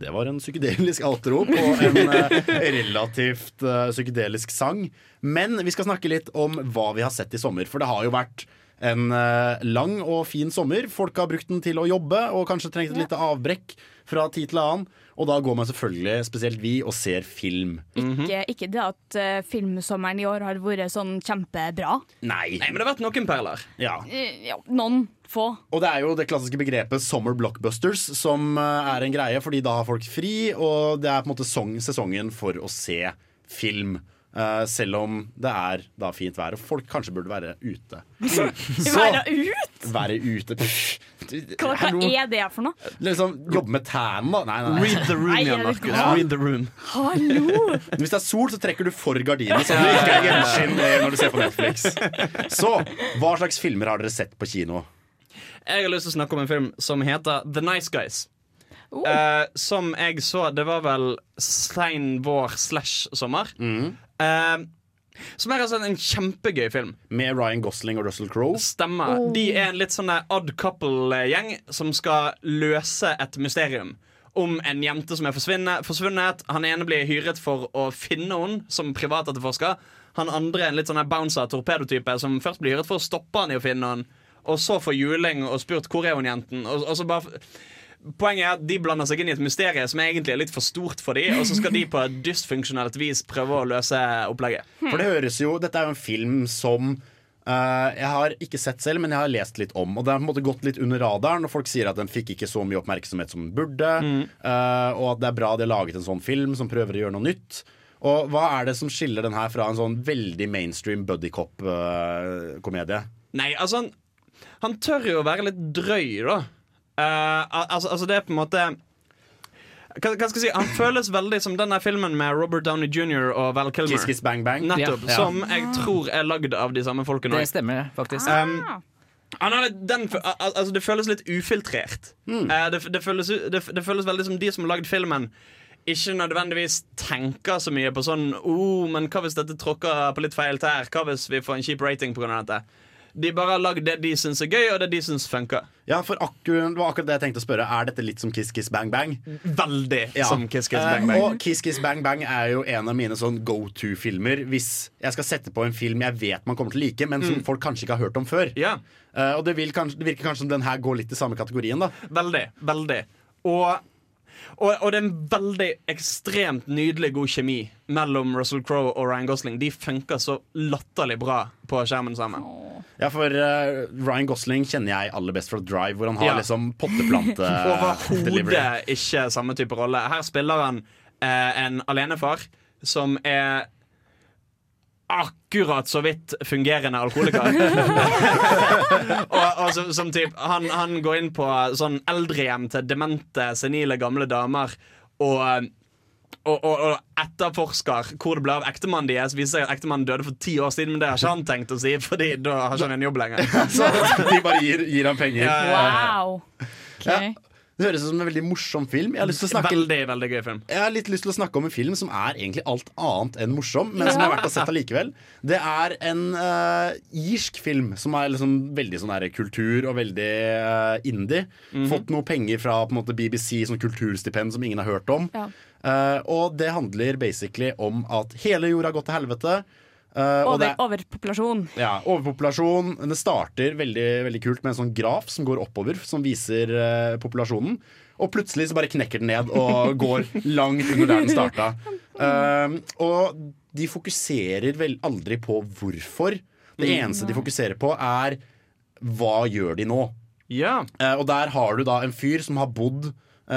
Det var en psykedelisk outro på en eh, relativt eh, psykedelisk sang. Men vi skal snakke litt om hva vi har sett i sommer. For det har jo vært en eh, lang og fin sommer. Folk har brukt den til å jobbe og kanskje trengt et lite avbrekk fra tid til annen. Og da går man selvfølgelig, spesielt vi, og ser film. Ikke, ikke det at uh, filmsommeren i år har vært sånn kjempebra. Nei. Nei, men det har vært noen perler. Ja. Ja, noen få. Og det er jo det klassiske begrepet summer blockbusters som eh, er en greie, fordi da har folk fri, og det er på en måte sesongen for å se film. Uh, selv om det er da fint vær, og folk kanskje burde være ute. Være ut? Være ute Pff. Hva, hva er det for noe? Liksom Jobbe med tan, da. Nei, nei, nei. Read the room er Markus. Read the room. Hallo! Hvis det er sol, så trekker du for gardinene, så det ikke er gjenskinn eh, når du ser på Netflix. Så hva slags filmer har dere sett på kino? Jeg har lyst til å snakke om en film som heter The Nice Guys. Oh. Eh, som jeg så Det var vel sein vår slash sommer. Eh, som er altså en kjempegøy film. Med Ryan Gosling og Russell Crowe. Stemmer. Oh. De er en litt sånn odd couple-gjeng som skal løse et mysterium. Om en jente som er forsvunnet. Han ene blir hyret for å finne henne som privatetterforsker. Han andre er en litt sånn bouncer torpedotype som først blir hyret for å stoppe han i å finne henne. Og så får juling og spurt hvor er hun jenten. Og, og så bare Poenget er at De blander seg inn i et mysterium som egentlig er litt for stort for dem, og så skal de på et dysfunksjonelt vis prøve å løse opplegget. For det høres jo Dette er jo en film som Uh, jeg har ikke sett selv, men jeg har lest litt om. Og det har på en måte gått litt under radaren, og folk sier at den fikk ikke så mye oppmerksomhet som den burde. eh, og at det er bra de har laget en sånn film som prøver å gjøre noe nytt. Og hva er det som skiller den her fra en sånn veldig mainstream buddycop-komedie? Nei, altså han, tør jo å være litt drøy, da. Uh, altså, altså, det er på en måte hva, hva skal jeg si? Han føles veldig som denne filmen med Robert Downey jr. og Val Kilmer. Kiss Kiss Bang Bang. Nettopp, Ja. Som jeg tror er lagd av de samme folkene. Det stemmer faktisk. Um, han har den, al- al- altså det føles litt ufiltrert. Eh, det, det, føles, det, det føles veldig som de som har lagd filmen, ikke nødvendigvis tenker så mye på sånn oh, men hva hvis dette tråkker på litt feil tær? Hva hvis vi får en kjip rating pga. dette? De bare har lagd det de syns er gøy, og det de syns funker. Ja, for akkurat, det var akkurat det jeg tenkte å spørre. Er dette litt som Kiss Kiss Bang Bang? Veldig Ja. som Kiss Kiss Eh, Bang Bang. og Kiss Kiss Bang Bang er jo en av mine sånn go to-filmer hvis jeg skal sette på en film jeg vet man kommer til å like, men som Mm. folk kanskje ikke har hørt om før. Ja. Eh, og det, kanskje, det virker kanskje som den her går litt i samme kategorien, da. Veldig. Veldig. Og, og, og det er en veldig ekstremt nydelig god kjemi mellom Russell Crowe og Ryan Gosling. De funker så latterlig bra på skjermen sammen. Ja, for uh, Ryan Gosling kjenner jeg aller best fra Drive, hvor han har Ja. liksom potteplante-delivery. Overhodet ikke samme type rolle. Her spiller han uh, en alenefar som er akkurat så vidt fungerende alkoholiker. og, og som, som typ, han, han går inn på sånn eldrehjem til demente, senile gamle damer og og, og, og etterforsker hvor det ble av ektemannen deres. Viser seg at ektemannen døde for ti år siden, men det har ikke han tenkt å si, Fordi da har ikke han en jobb lenger. Så de bare gir, gir ham penger. Wow. Ok. Ja. Det høres ut som en veldig morsom film. Jeg har lyst til å snakke Veldig, veldig gøy film. Jeg har litt lyst til å snakke om en film som er egentlig alt annet enn morsom, men som er verdt å sette allikevel. Det er en uh, irsk film som er liksom veldig sånn der kultur og veldig uh, indie. Mhm. Fått noe penger fra på en måte BBC, sånn kulturstipend som ingen har hørt om. Ja. Uh, og det handler basically om at hele jorda har gått til helvete. Eh, det Over, overpopulasjon. ja, overpopulasjon. Det starter veldig, veldig kult med en sånn graf som går oppover, som viser uh, populasjonen. Og plutselig så bare knekker den ned og går langt under der den starta. Uh, og de fokuserer vel aldri på hvorfor. Det Mm. eneste de fokuserer på, er hva gjør de nå? Ja. Eh, og der har du da en fyr som har bodd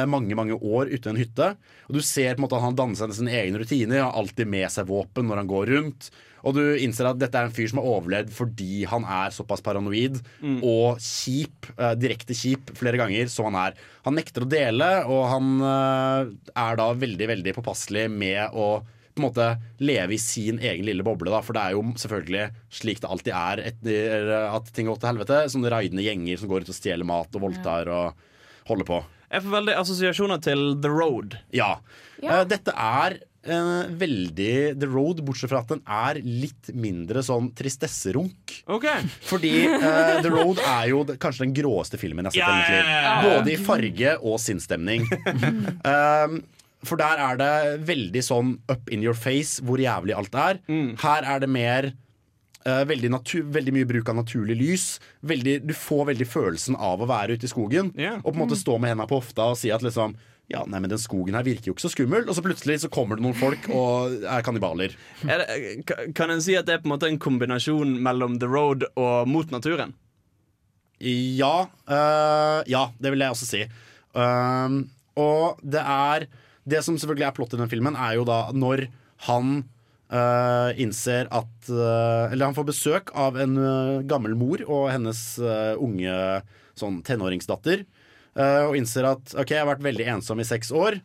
mange mange år ute i en hytte. Og du ser på en måte at han danner seg sine egne rutiner, har alltid med seg våpen når han går rundt. Og du innser at dette er en fyr som har overlevd fordi han er såpass paranoid Mm. og kjip, uh, direkte kjip flere ganger som han er. Han nekter å dele, og han uh, er da veldig, veldig påpasselig med å på en måte leve i sin egen lille boble. Da. For det er jo selvfølgelig slik det alltid er etter at ting går til helvete. Sånne raidende gjenger som går ut og stjeler mat og voldtar og holder på. Jeg får veldig assosiasjoner til The Road. Ja. ja. dette er eh, veldig The Road, bortsett fra at den er litt mindre sånn tristesserunk. Fordi uh, The Road er jo kanskje den gråeste filmen jeg har sett Yeah, yeah, ja. Både i farge og sinnsstemning. um, for der er det veldig sånn up in your face hvor jævlig alt er. Mm. Her er det mer uh, veldig, natu- veldig mye bruk av naturlig lys. Veldig, du får veldig følelsen av å være ute i skogen. Og på en måte stå med hendene på hofta og si at liksom ja, nei, men den skogen her virker jo ikke så skummel. Og så plutselig så kommer det noen folk og er kannibaler. Er det, kan en si at det er på en måte en kombinasjon mellom The Road og Mot naturen? Ja. øh, ja, det vil jeg også si. Um, og det er Det som selvfølgelig er plott i den filmen, er jo da når han øh, innser at øh, Eller han får besøk av en øh, gammel mor og hennes unge sånn tenåringsdatter. Øh, og innser at OK, jeg har vært veldig ensom i seks år.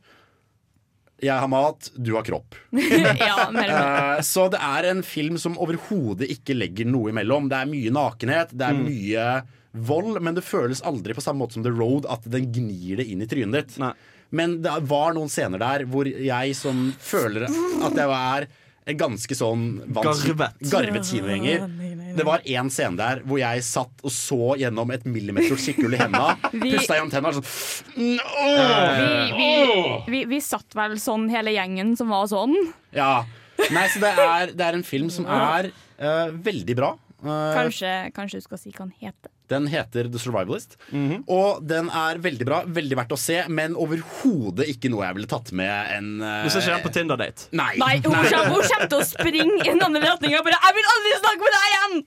Jeg har mat, du har kropp. ja. Eh, så det er en film som overhodet ikke legger noe imellom. Det er mye nakenhet, det er Mm. mye vold, men det føles aldri på samme måte som The Road at den gnir det inn i trynet ditt. Men det var noen scener der hvor jeg som føler at jeg er ganske sånn Garvet. garvet kinogjenger. Det var én scene der hvor jeg satt og så gjennom et millimeters skikkhull i henda. Vi- Pusta gjennom tennene. Sånn, Vi, vi, vi, vi satt vel sånn hele gjengen som var sånn. Ja. Nei, så det er, det er en film som er uh, veldig bra. Uh, Kanskje, kanskje du skal si hva den heter. Den heter The Survivalist. Og den er veldig bra, veldig verdt å se, men overhodet ikke noe jeg ville tatt med en eh, Du ser ikke på Tinder-date? Nei. Nei, hun kommer, til å springe i den andre retninga. Bare 'Jeg vil aldri snakke med deg igjen!'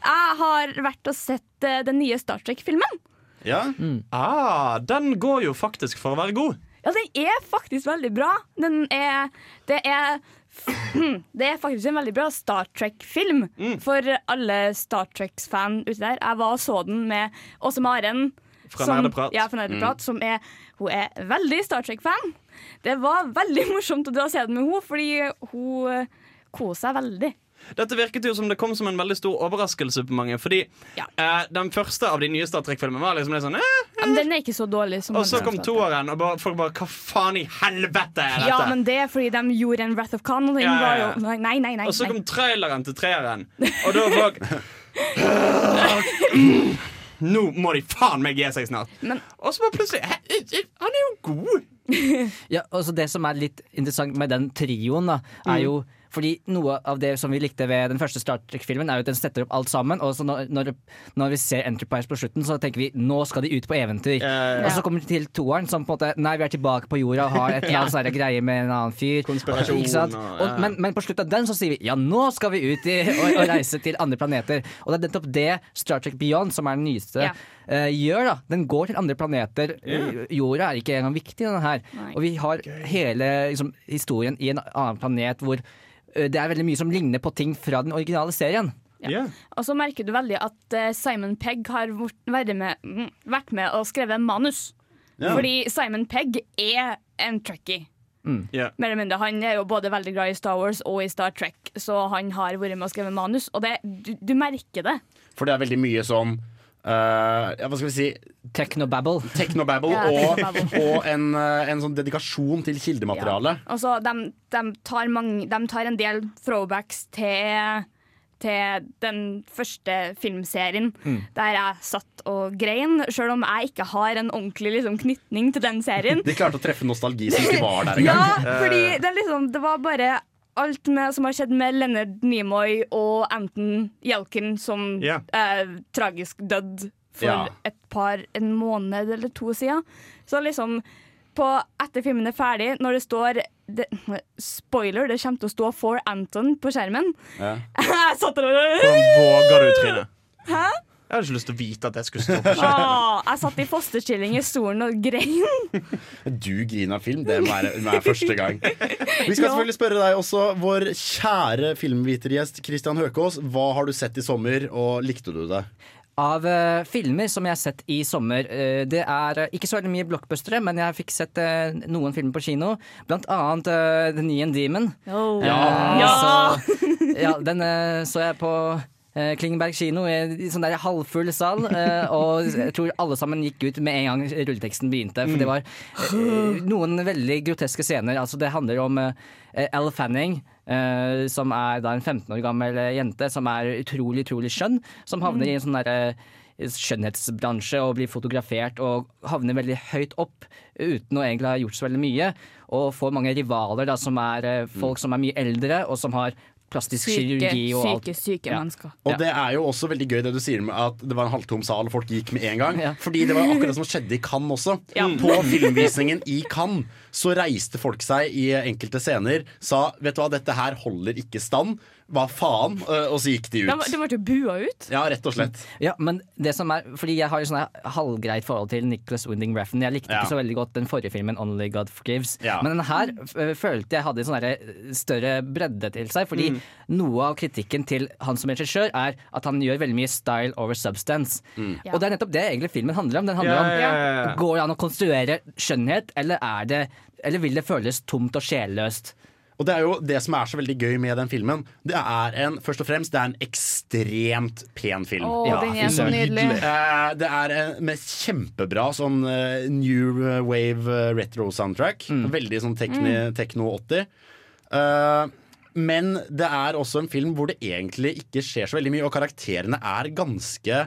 Jeg har vært og sett uh, den nye Star Trek-filmen. Ja? Ah, den går jo faktisk for å være god. Ja, den er faktisk veldig bra. Den er Det er det er faktisk en veldig bra Star Trek-film for alle Star Trek-fan ute der. Jeg var og så den med Åse Maren. Fra som- Nerdeprat. Ja, fra Nerdeprat, som er, hun er veldig Star Trek-fan. Det var veldig morsomt å dra og se den med henne, fordi hun koser seg veldig. Dette virket jo som det kom som en veldig stor overraskelse på mange. Fordi eh, den første av de nye Star Trek-filmene var liksom litt sånn eh, eh. Men den er ikke så dårlig som Og så kom toeren, og bare, folk bare Hva faen i helvete er dette? Ja, men det er fordi de gjorde en Wrath of Khan. Og Ja, ja, ja. Nei, nei, nei. og så kom traileren til treeren, og da var folk Nå må de faen meg gi seg snart. og så bare plutselig «Hæ, eh, Han er jo god! Ja, altså Det som er litt interessant med den trioen, da, er Mm. Fordi noe av det som vi likte ved den første Star Trek-filmen, er jo at den setter opp alt sammen. Og så når, når, når vi ser Enterprise på slutten, så tenker vi nå skal de ut på eventyr. ja. Og så kommer vi til toeren, som på en måte Nei, vi er tilbake på jorda og har et eller annet ja. greie med en annen fyr. Konspirasjon Ikke sant? og- Og, ja. men, men på slutten av den så sier vi ja, nå skal vi ut i, og, og reise til andre planeter. Og det er nettopp det Star Trek Beyond, som er den nyeste, Ja. uh, gjør. da Den går til andre planeter. Ja. Jorda er ikke engang viktig, denne her. Nei. Og vi har hele liksom, historien i en annen planet hvor det er veldig mye som ligner på ting fra den originale serien. Ja. Og så merker du veldig at eh, Simon Pegg har vært med, mm, vært med og skrevet manus. Yeah. Fordi Simon Pegg er en trekkie. Yeah. Mer eller mindre. Han er jo både veldig glad i Star Wars og i Star Trek, så han har vært med og skrevet manus, og det, du, du merker det. For det er veldig mye sånn eh, ja, hva skal vi si Technobabble. Technobabble Ja, og, Technobabble. og en, eh, en sånn dedikasjon til kildemateriale. Ja. så de, de, tar mange, de tar en del throwbacks til, til den første filmserien, Mm. der jeg satt og grein, sjøl om jeg ikke har en ordentlig liksom, knytning til den serien. De klarte å treffe nostalgi som ikke var der Ja, fordi det, liksom, det var bare alt med, som har skjedd med Leonard Nimoy og Anton Yelkin, som yeah. eh, tragisk dødd for Ja. et par, en måned eller to siden. Så liksom på, etter filmen er ferdig, når det står det, Spoiler, det kommer til å stå 'For Anton' på skjermen. Ja. Jeg satt der og Hvordan våger du, Trine? Hæ? Jeg hadde ikke lyst til å vite at jeg skulle stå på skjermen. Ah, jeg satt i fosterstilling i stolen og grein. Du griner av film, det må være, må være første gang. Vi skal Ja. selvfølgelig spørre deg også, vår kjære filmvitergjest Christian Høkås. Hva har du sett i sommer, og likte du det? Av uh, filmer som jeg har sett i sommer, Uh, det er uh, ikke så veldig mye blockbustere, men jeg fikk sett noen filmer på kino. Blant annet uh, The Neon Demon. Oh. Eh, Ja! Så, ja, den så jeg på eh, Klingenberg kino i sånn der halvfull sal, eh, og jeg tror alle sammen gikk ut med en gang rulleteksten begynte. For det var eh, noen veldig groteske scener. Altså, det handler om Elle Fanning, Uh, som er da en 15 år gammel jente som er utrolig, utrolig skjønn. Som havner i en sånn derre skjønnhetsbransje og blir fotografert og havner veldig høyt opp uten å egentlig ha gjort så veldig mye. Og får mange rivaler da, som er folk som er mye eldre og som har plastisk Syke, kirurgi og alt. syke, syke Ja. mennesker. Og det er jo også veldig gøy det du sier med at det var en halvtom sal og folk gikk med en gang. Ja. Fordi det var akkurat som skjedde i Cannes også. Ja. På filmvisningen i Cannes så reiste folk seg i enkelte scener, sa vet du hva, dette her holder ikke stand. Hva faen? Eh, Og så gikk de De, ut. de ble jo bua ut. Ja, rett og slett. Ja, men det som er Fordi jeg har et sånn halvgreit forhold til Nicholas Winding Refn. Jeg likte Ja. ikke så veldig godt den forrige filmen, 'Only God Forgives'. Ja. Men den her følte jeg hadde en sånn større bredde til seg. Fordi Mm. noe av kritikken til han som regissør er at han gjør veldig mye style over substance. Mm. Ja. Og det er nettopp det egentlig filmen handler om. Den handler om. Går det an å konstruere skjønnhet, eller er det Eller vil det føles tomt og sjelløst? Og det er jo det som er så veldig gøy med den filmen. Det er en, først og fremst, det er en ekstremt pen film. Åh, Ja, den er så nydelig. Eh, det er en med kjempebra sånn eh, new wave eh, retro soundtrack. Veldig sånn tekni, tekno 80. Eh, men det er også en film hvor det egentlig ikke skjer så veldig mye, og karakterene er ganske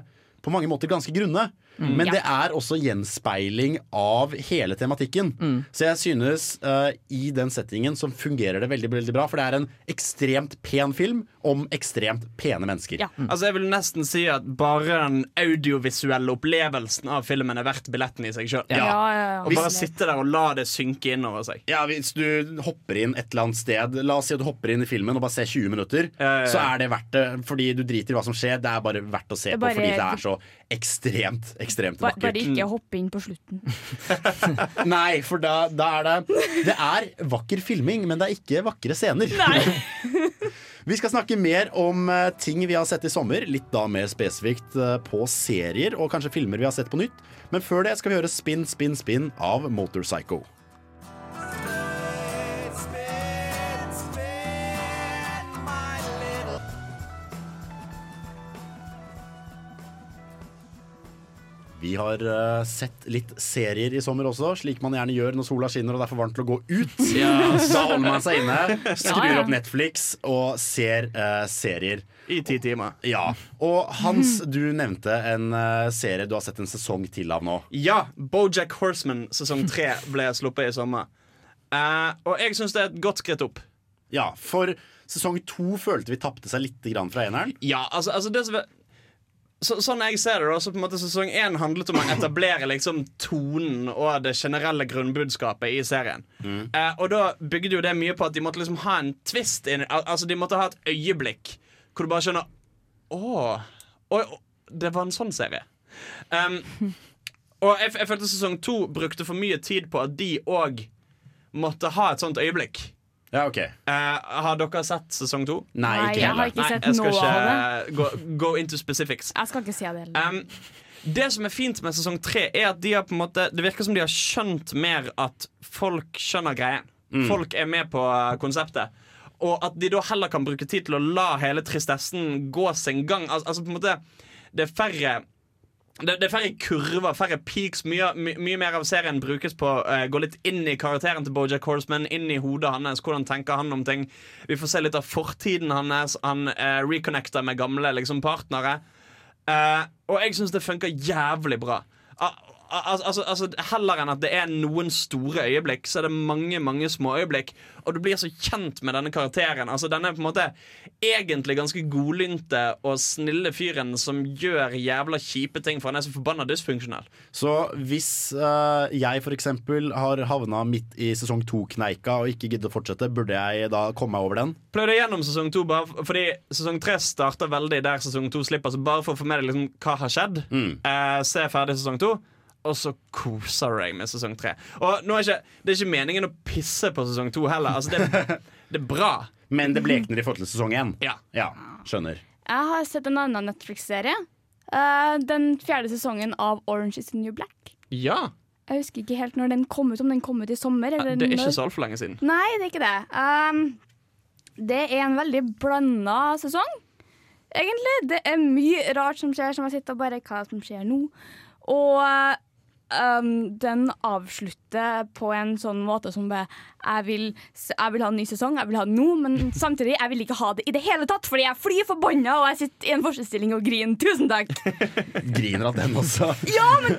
på mange måter ganske grunne. Men det er også gjenspeiling av hele tematikken. Så jeg synes uh, i den settingen så fungerer det veldig veldig bra. For det er en ekstremt pen film om ekstremt pene mennesker. Ja. Altså Jeg vil nesten si at bare den audiovisuelle opplevelsen av filmen er verdt billetten i seg sjøl. Ja, ja, ja. Og bare sitte der og la det synke inn over seg. Ja, Hvis du hopper inn et eller annet sted La oss si at du hopper inn i filmen og bare ser 20 minutter, Ja, ja, ja. så er det verdt det. Fordi du driter i hva som skjer. Det er bare verdt å se på fordi det er så ekstremt, ekstremt Ba- Bare vakkert. ikke hoppe inn på slutten. Nei, for da, da er det Det er vakker filming, men det er ikke vakre scener. Vi skal snakke mer om eh, ting vi har sett i sommer, litt da mer spesifikt eh, på serier og kanskje filmer vi har sett på nytt. Men før det skal vi høre Spin, spin, spin av Motorpsycho. Vi har uh, sett litt serier i sommer også, slik man gjerne gjør når sola skinner og det er for varmt til å gå ut. Da holder man seg inne, skrur Ja, ja. opp Netflix og ser uh, serier. I ti timer. Ja, Og Hans, du nevnte en uh, serie du har sett en sesong til av nå. Ja, Bojack Horseman sesong tre ble sluppet i sommer. Eh, og jeg syns det er et godt skritt opp. Ja, For sesong to følte vi tapte seg litt grann fra eneren. Ja, altså, altså det som er så, sånn jeg ser det da, så på en måte Sesong én handlet om å etablere liksom tonen og det generelle grunnbudskapet i serien. Eh, og da bygde jo det mye på at de måtte liksom ha en twist. inn- al altså De måtte ha et øyeblikk hvor du bare skjønner å, det var en sånn serie. Um, og jeg, jeg følte sesong to brukte for mye tid på at de òg måtte ha et sånt øyeblikk. Ja, ok Eh, har dere sett sesong to? Nei, Nei, ikke jeg har heller. ikke sett jeg skal noe av det. ikke gå, go into specifics. Jeg skal ikke si det heller. Um, det som er fint med sesong tre, er at de har på en måte Det virker som de har skjønt mer at folk skjønner greien. Folk er med på uh, konseptet. Og at de da heller kan bruke tid til å la hele tristessen gå sin gang. Al altså på en måte Det er færre det, det er færre kurver, færre peaks. Mye, my, mye mer av serien brukes på å gå litt inn i karakteren til Bojack Horseman, inn i hodet hans. Hvordan tenker han om ting? Vi får se litt av fortiden hans. Han uh, reconnecter med gamle liksom, partnere. Uh, og jeg syns det funker jævlig bra. Al al altså, altså, heller enn at det er noen store øyeblikk, så er det mange mange små øyeblikk. Og du blir så kjent med denne karakteren. Altså Denne på en måte egentlig ganske godlynte og snille fyren som gjør jævla kjipe ting, for han er så forbanna dysfunksjonell. Så hvis uh, jeg f.eks. har havna midt i sesong to-kneika og ikke gidder å fortsette, burde jeg da komme meg over den? Pløy gjennom sesong to, fordi sesong tre starter veldig der sesong to slipper. Så bare for å få med deg liksom hva har skjedd, eh, se ferdig sesong to. Og så koser jeg med sesong tre. Og nå er ikke, Det er ikke meningen å pisse på sesong to heller. Altså, det, det er bra. Men det blekner i forhold til sesong én? Ja. skjønner. Jeg har sett en annen Netflix-serie. Uh, den fjerde sesongen av Orange is the New Black. Ja. Jeg husker ikke helt når den kom ut, om den kom ut i sommer. Eller Det er ikke så altfor lenge siden. Nei, det er ikke det. Um, det er en veldig blanda sesong, egentlig. Det er mye rart som skjer, som jeg sitter og bare Hva som skjer nå? Og um, den avslutter på en sånn måte som bare jeg vil, jeg vil ha en ny sesong, jeg vil ha det nå, men samtidig jeg vil ikke ha det i det hele tatt, fordi jeg er fly forbanna og jeg sitter i en forstilling og griner. Tusen takk! Griner av den også. Ja, men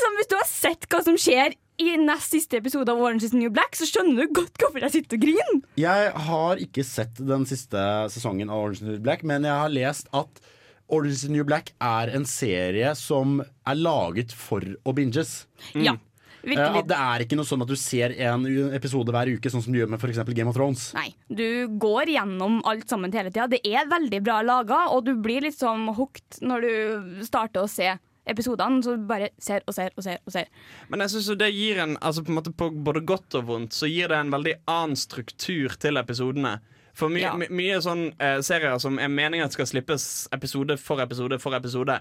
sånn, Hvis du har sett hva som skjer i nest siste episode av Orange is New Black, så skjønner du godt hvorfor jeg sitter og griner. Jeg har ikke sett den siste sesongen av Orange is New Black, men jeg har lest at Orange is the New Black er en serie som er laget for å binges. Ja, Eh, virkelig. At det er ikke noe sånn at du ser en episode hver uke, sånn som du gjør med f.eks. Game of Thrones. Nei, du går gjennom alt sammen hele tida. Det er veldig bra laga, og du blir litt sånn hooked når du starter å se episodene. Så du bare ser og ser og ser og ser. Men jeg synes det gir en altså på, en måte på både godt og vondt Så gir det en veldig annen struktur til episodene. For my, Ja. my, mye sånn eh, serier som er meningen at skal slippes episode for episode for episode,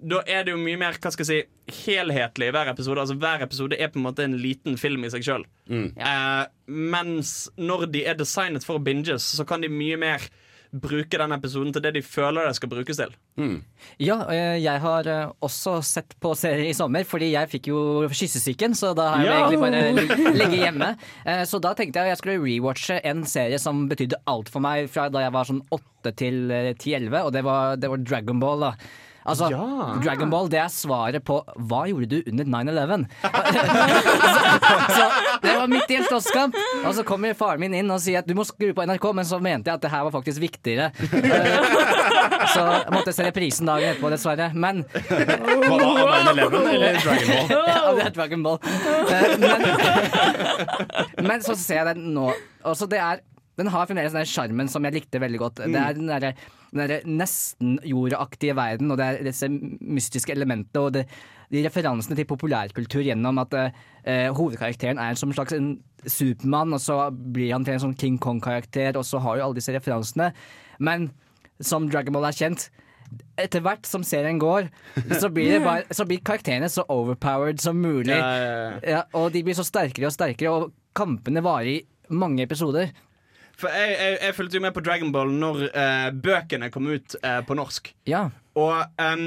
da er det jo mye mer hva skal jeg si, helhetlig i hver episode. Altså Hver episode er på en måte en liten film i seg sjøl. Eh, mens når de er designet for å binges, så kan de mye mer bruke den episoden til det de føler det skal brukes til. Ja, eh, jeg har eh, også sett på serier i sommer, fordi jeg fikk jo kyssesyken, så da har jeg Ja. egentlig bare lig- ligget hjemme. Eh, Så da tenkte jeg at jeg skulle rewatche en serie som betydde alt for meg fra da jeg var sånn 8 til 10-11, og det var, det var Dragon Ball. da Altså, Dragon Ball det er svaret på 'hva gjorde du under 9-11'? så, det var midt i en slåsskamp, og så kommer faren min inn og sier at du må skru på NRK, men så mente jeg at det her var faktisk viktigere. Eh, så jeg måtte se reprisen dagen etterpå, dessverre. Men Hva da, 9/11 eller Dragon Ball? ja, det er Dragon Ball. Eh, Men, men så ser jeg den nå. Også det er, den har fremdeles den der sjarmen som jeg likte veldig godt. Det er den derre den der nesten jordaktige verden, og det er disse mystiske elementene og det, de referansene til populærkultur gjennom at eh, hovedkarakteren er som en slags en Supermann, og så blir han til en sånn King Kong-karakter, og så har jo alle disse referansene. Men som Dragon Ball er kjent, etter hvert som serien går, så blir, det bare, så blir karakterene så overpowered som mulig. Ja, ja, ja. Ja, og de blir så sterkere og sterkere, og kampene varer i mange episoder. For jeg, jeg, jeg fulgte jo med på Dragon Ball når eh, bøkene kom ut eh, på norsk. Ja. Og um,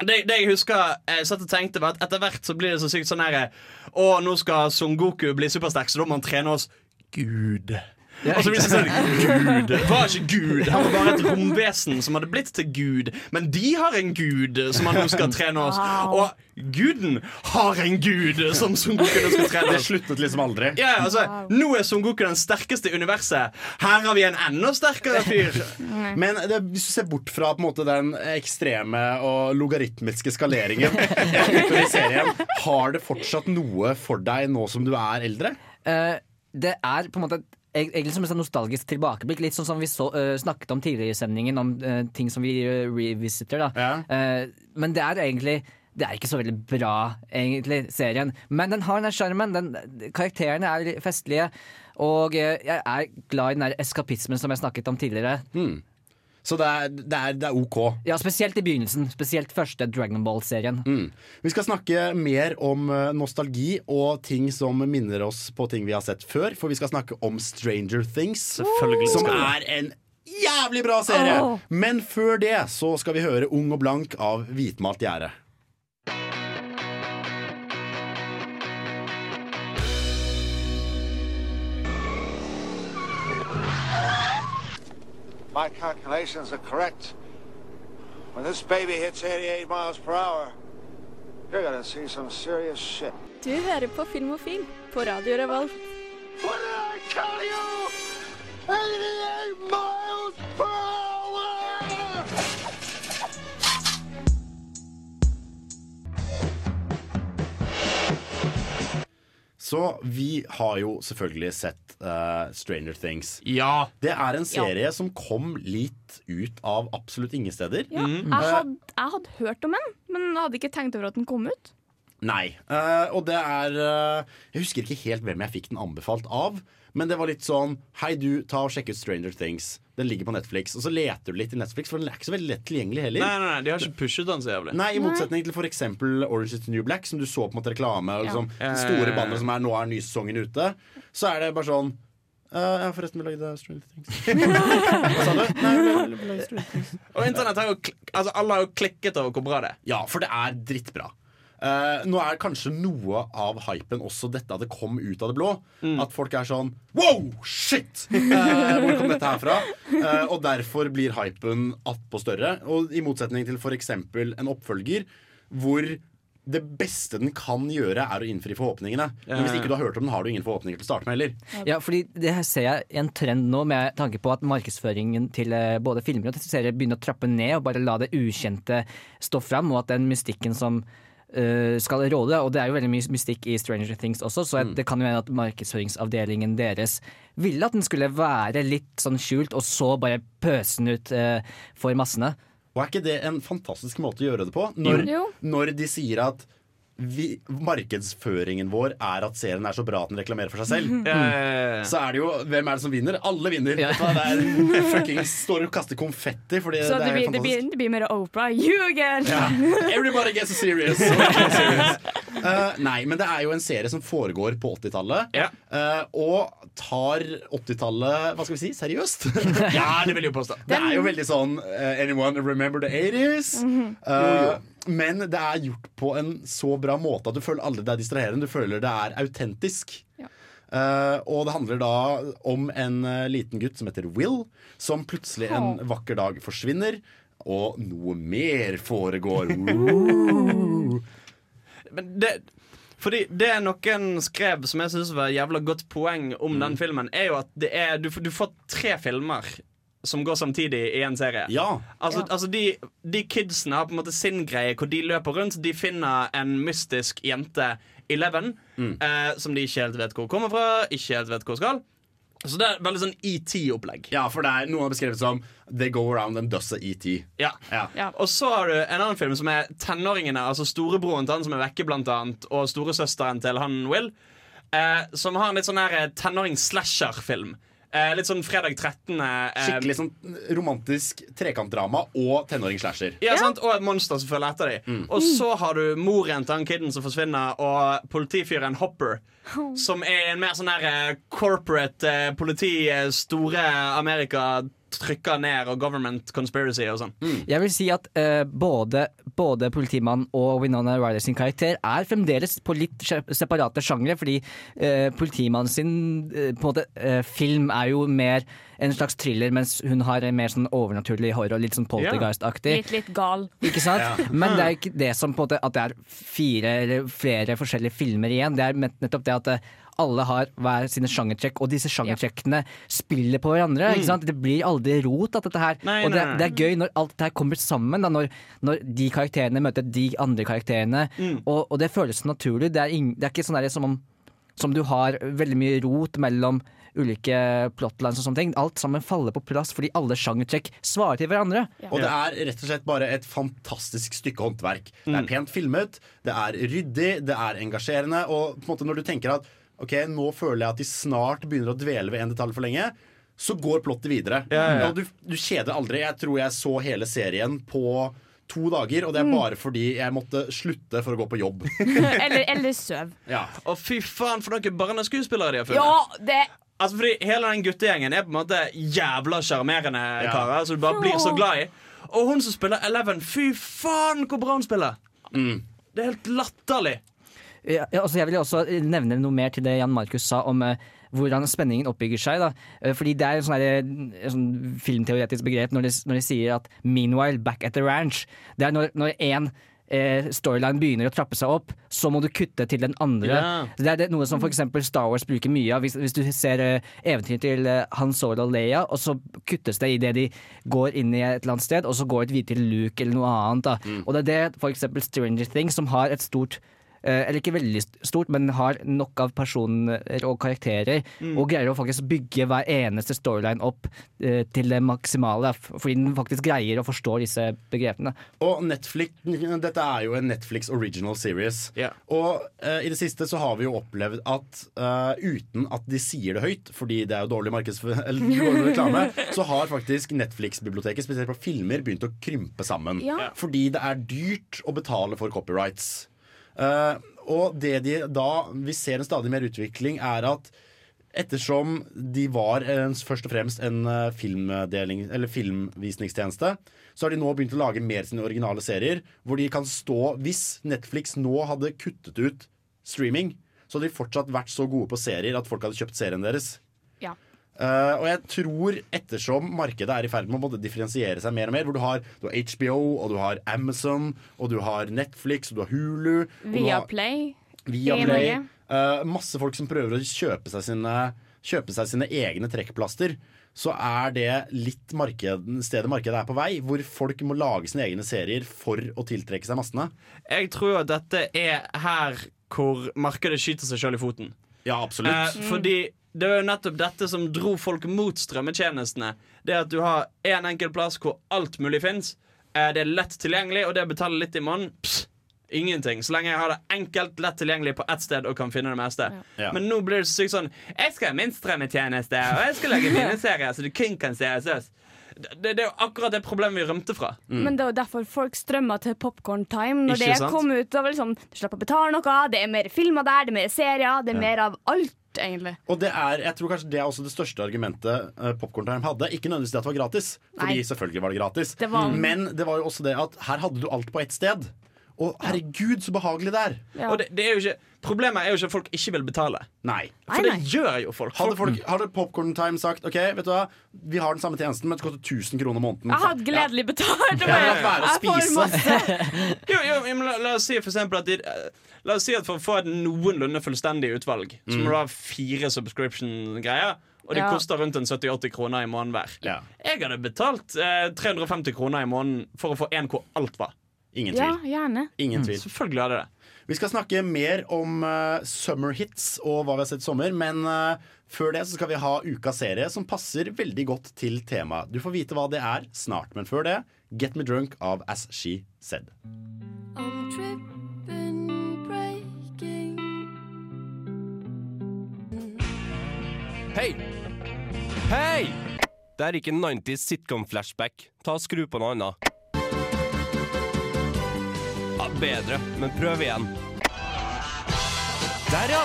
det, det jeg husker jeg satt og tenkte var at etter hvert så blir det så sykt sånn her Å, nå skal Son Goku bli supersterk, så da må han trene oss Gud. Og så blir det sånn Gud var ikke Gud. Han var bare et romvesen som hadde blitt til Gud. Men de har en gud som han nå skal trene oss. Og guden har en gud som Son Goku nå skal trene Det sluttet liksom aldri. Ja, altså, Nå er Son Goku den sterkeste i universet. Her har vi en enda sterkere fyr. Men det, hvis du ser bort fra på en måte, den ekstreme og logaritmiske skaleringen i serien, har det fortsatt noe for deg nå som du er eldre? Uh, det er på en måte egentlig som et nostalgisk tilbakeblikk. Litt sånn som vi så, uh, snakket om tidligere i sendingen, om uh, ting som vi eh, revisiter. Da. Uh, men det er egentlig det er ikke så veldig bra, egentlig, serien. Men den har den sjarmen. Karakterene er festlige. Og jeg er glad i den der eskapismen som jeg snakket om tidligere. Så det er, det, er, det er OK. Ja, Spesielt i begynnelsen. Spesielt første Dragon Ball-serien. Vi skal snakke mer om eh, nostalgi og ting som minner oss på ting vi har sett før. For vi skal snakke om Stranger Things, som er en jævlig bra serie. Oh. Men før det så skal vi høre Ung og blank av Hvitmalt gjerde. My calculations are correct, when this baby hits 88 miles per hour, you're gonna see some serious shit. Du hører på Filmofil på Radio Revolt. What did I tell you? 88 miles per hour! Så vi har jo selvfølgelig sett uh, Stranger Things. Ja. Det er en serie som kom litt ut av absolutt ingen steder. Ja, Mm. jeg, hadde, jeg hadde hørt om den, men hadde ikke tenkt over at den kom ut. Nei. Uh, og det er uh, Jeg husker ikke helt hvem jeg fikk den anbefalt av. Men det var litt sånn Hei, du, ta og sjekk ut Stranger Things. Den ligger på Netflix. Og så leter du litt i Netflix, for den er ikke så veldig lett tilgjengelig heller. Nei, nei, nei, de har ikke pushet den så jævlig. Nei, I motsetning til f.eks. Orange is the New Black, som du så på en måte reklame. Og Ja. liksom, Store bannere som er nå er nysesongen ute. Så er det bare sånn Uh, Ja, forresten, vi lagde Stranger Things. Hva sa du? Nei, vi lagde- Stranger Things. Og internett har jo altså, Alle har jo klikket over hvor bra det er. Ja, for det er drittbra. Eh, nå er kanskje noe av hypen også dette at det kom ut av det blå. Mm. At folk er sånn Wow, shit! Uh, hvor kom dette her fra? Eh, og derfor blir hypen attpå større. Og i motsetning til f.eks. en oppfølger hvor det beste den kan gjøre, er å innfri forhåpningene. Men hvis ikke du har hørt om den, har du ingen forhåpninger til å starte med heller. Ja, fordi det her ser jeg en trend nå med tanke på at markedsføringen til både filmer og serier begynner å trappe ned og bare la det ukjente stå fram, og at den mystikken som skal råde, og det er jo veldig mye mystikk i Stranger Things også, så det kan jo hende at markedsføringsavdelingen deres ville at den skulle være litt sånn skjult, og så bare pøse den ut eh, for massene. Og er ikke det en fantastisk måte å gjøre det på? Når, Jo. når de sier at vi, markedsføringen vår er at serien er så bra at den reklamerer for seg selv. mm. ja, ja, ja. Så er det jo Hvem er det som vinner? Alle vinner! Vet Det er fuckings står og kaster konfetti fordi Så det det blir, det, blir, det blir mer Oprah. You again! Ja. Everybody gets serious. serious. Uh, nei, men det er jo en serie som foregår på 80-tallet. eh, og tar 80-tallet hva skal vi si, seriøst. Ja, det vil jeg påstå. Det er jo veldig sånn uh, Anyone remember the 80s? Mhm. Eh, men det er gjort på en så bra måte at du føler aldri det er distraherende. Du føler det er autentisk. Eh, og det handler da om en uh, liten gutt som heter Will, som plutselig en vakker dag forsvinner. Og noe mer foregår. Men det fordi det noen skrev som jeg synes var et jævla godt poeng om den filmen, er jo at det er, du, du får tre filmer som går samtidig i en serie. Altså, altså de, de kidsene har på en måte sin greie hvor de løper rundt. De finner en mystisk jente, Eleven, eh, som de ikke helt vet hvor kommer fra, ikke helt vet hvor skal. Så det er veldig sånn ET-opplegg. Ja, for det er noen har beskrevet som They go around and does a ET. Ja. Og så har du en annen film som er tenåringene, altså storebroren til han som er vekke, blant annet, og storesøsteren til han Will, eh, som har en litt sånn her eh. Litt sånn fredag 13. Eh, Skikkelig sånn romantisk trekantdrama og tenåringsslasher. ja, sant? Og et monster som følger etter dem. Og så har du moren til han kiden som forsvinner, og politifyren Hopper. Som er en mer sånn her eh, corporate eh, politi, eh, store Amerika trykker ned, og government conspiracy og sånn. Jeg vil si at uh, både, både politimannen og Winona Ryder sin karakter er fremdeles på litt separate sjangre, fordi uh, politimannen sin uh, på en måte, film er jo mer en slags thriller, mens hun har en mer sånn overnaturlig horror, litt sånn poltergeist-aktig. Litt, litt gal. Ikke sant? Ja. Men det er ikke det som på en måte at det er fire eller flere forskjellige filmer igjen. Det er net- nettopp det at alle har hver sine sjangertrekk, og disse sjangertrekkene spiller på hverandre. Mm. Ikke sant? Det blir aldri rot av dette her. Nei, og det, det er gøy når alt dette her kommer sammen. Da, når, når de karakterene møter de andre karakterene. Mm. Og, og det føles naturlig. Det er, ing, det er ikke sånn der som om som du har veldig mye rot mellom ulike plotlines og sånne ting. Alt sammen faller på plass fordi alle sjangertrekk svarer til hverandre. Og det er rett og slett bare et fantastisk stykke håndverk. Det Mm. er pent filmet, det er ryddig, det er engasjerende. Og på en måte når du tenker at ok, nå føler jeg at de snart begynner å dvele ved en detalj for lenge, så går plottet videre. Ja, ja, ja. Og du, du kjeder aldri. Jeg tror jeg så hele serien på to dager, og det er Mm. bare fordi jeg måtte slutte for å gå på jobb. eller, eller søv. Ja. Og fy faen, for noen barneskuespillere de har funnet. Ja, det Altså fordi Hele den guttegjengen er på en måte jævla sjarmerende Ja. karer. som du bare blir så glad i. Og hun som spiller Eleven, fy faen hvor bra hun spiller! Mm. Det er helt latterlig. Ja, altså jeg vil også nevne noe mer til det Jan Markus sa om uh, hvordan spenningen oppbygger seg. Eh, fordi det er en sånn, en sånn filmteoretisk begrep når de, når de sier at 'meanwhile back at the ranch'. Det er når, når en eh, storyline begynner å trappe seg opp, så må du kutte til den andre. Yeah. Det er det, noe som f.eks. Star Wars bruker mye av. Hvis, hvis du ser eh, eventyr til eh, Han Solo og Leia, og så kuttes det idet de går inn i et eller annet sted, og så går det videre til Luke eller noe annet. Da. Og det er det f.eks. Stranger Things, som har et stort eh, eller ikke veldig stort, men har nok av personer og karakterer, og greier å faktisk bygge hver eneste storyline opp eh, til det maksimale, fordi den faktisk greier å forstå disse begrepene. Og Netflix, dette er jo en Netflix original series. Og eh, i det siste så har vi jo opplevd at uh, uten at de sier det høyt, fordi det er jo dårlig markedsf- eller dårlig reklame, så har faktisk Netflix-biblioteket, spesielt på filmer, begynt å krympe sammen. Ja. Fordi det er dyrt å betale for copyrights. Eh, og det de da vi ser en stadig mer utvikling, er at ettersom de var først og fremst en eh, filmvisningstjeneste, så har de nå begynt å lage mer sine originale serier, hvor de kan stå Hvis Netflix nå hadde kuttet ut streaming, så hadde de fortsatt vært så gode på serier at folk hadde kjøpt serien deres. Eh, og jeg tror ettersom markedet er i ferd med å måtte differensiere seg mer og mer, hvor du har, du har HBO, og du har Amazon, og du har Netflix, og du har Hulu Viaplay. Via i Play. Norge. Eh, masse folk som prøver å kjøpe seg sine, kjøpe seg sine egne trekkplaster. Så er det litt marked, stedet markedet er på vei, hvor folk må lage sine egne serier for å tiltrekke seg massene. Jeg tror at dette er her hvor markedet skyter seg sjøl i foten. Ja, absolutt. Eh, fordi det var jo nettopp dette som dro folk mot strømmetjenestene. Det at du har én en enkel plass hvor alt mulig fins. Eh, det er lett tilgjengelig, og det å betale litt i måneden Ingenting. Så lenge jeg har det enkelt, lett tilgjengelig på ett sted og kan finne det meste. Ja. Men nå blir det så sykt sånn Jeg skal ha min strømmetjeneste, og jeg skal lage mine serier, så du kun kan se SS. Det, det er jo akkurat det problemet vi rømte fra. Men det er jo derfor folk strømmer til Popcorn Time. Når Mm. Ikke det sant? kom ut, da var det liksom, du slipper å betale noe, det er mer filmer der, det er mer serier, det er Ja. mer av alt, egentlig. Og det er, jeg tror kanskje det er også det største argumentet uh, Popcorn Time hadde. Ikke nødvendigvis det at det var gratis, fordi Nei. selvfølgelig var det gratis. Det var- Men det var jo også det at her hadde du alt på ett sted. Og herregud, så behagelig det er. Og det, det er jo ikke, problemet er jo ikke at folk ikke vil betale. Nei. For det gjør jo folk. Hadde, folk, hadde Popcorn Time sagt OK, vet du hva, vi har den samme tjenesten, men det koster 1000 kroner måneden. Jeg hadde gledelig betalt. Ja, la være å Jeg får spise. masse. Jo, jo, men la, la oss si for eksempel at de, eh, La oss si at for å få et noenlunde fullstendig utvalg, så Mm. må du ha fire subscription-greier. Og de Ja. koster rundt en 70-80 kroner i måneden hver. Ja. Jeg hadde betalt eh, 350 kroner i måneden for å få en hvor alt var. Ingen Ja, gjerne. Ingen tvil. Selvfølgelig er det. det. Vi skal snakke mer om uh, summer hits og hva vi har sett i sommer, men uh, før det så skal vi ha ukas serie som passer veldig godt til temaet. Du får vite hva det er snart, men før det Get Me Drunk av As She Said. I'm tripping, breaking. Hei! Hei! Det er ikke 90s sitcom-flashback. Ta og Skru på noe annet. Ja, bedre, men prøv igjen. Der, ja!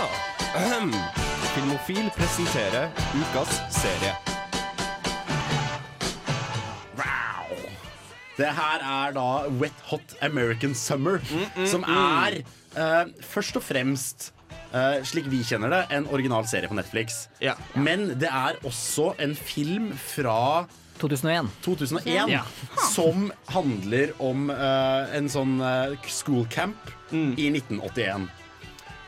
Ahem. Filmofil presenterer ukas serie. Det her er da Wet Hot American Summer, som er uh, først og fremst Uh, slik vi kjenner det, en original serie på Netflix. Men det er også en film fra 2001. 2001 Ja. som handler om uh, en sånn uh, school camp i 1981.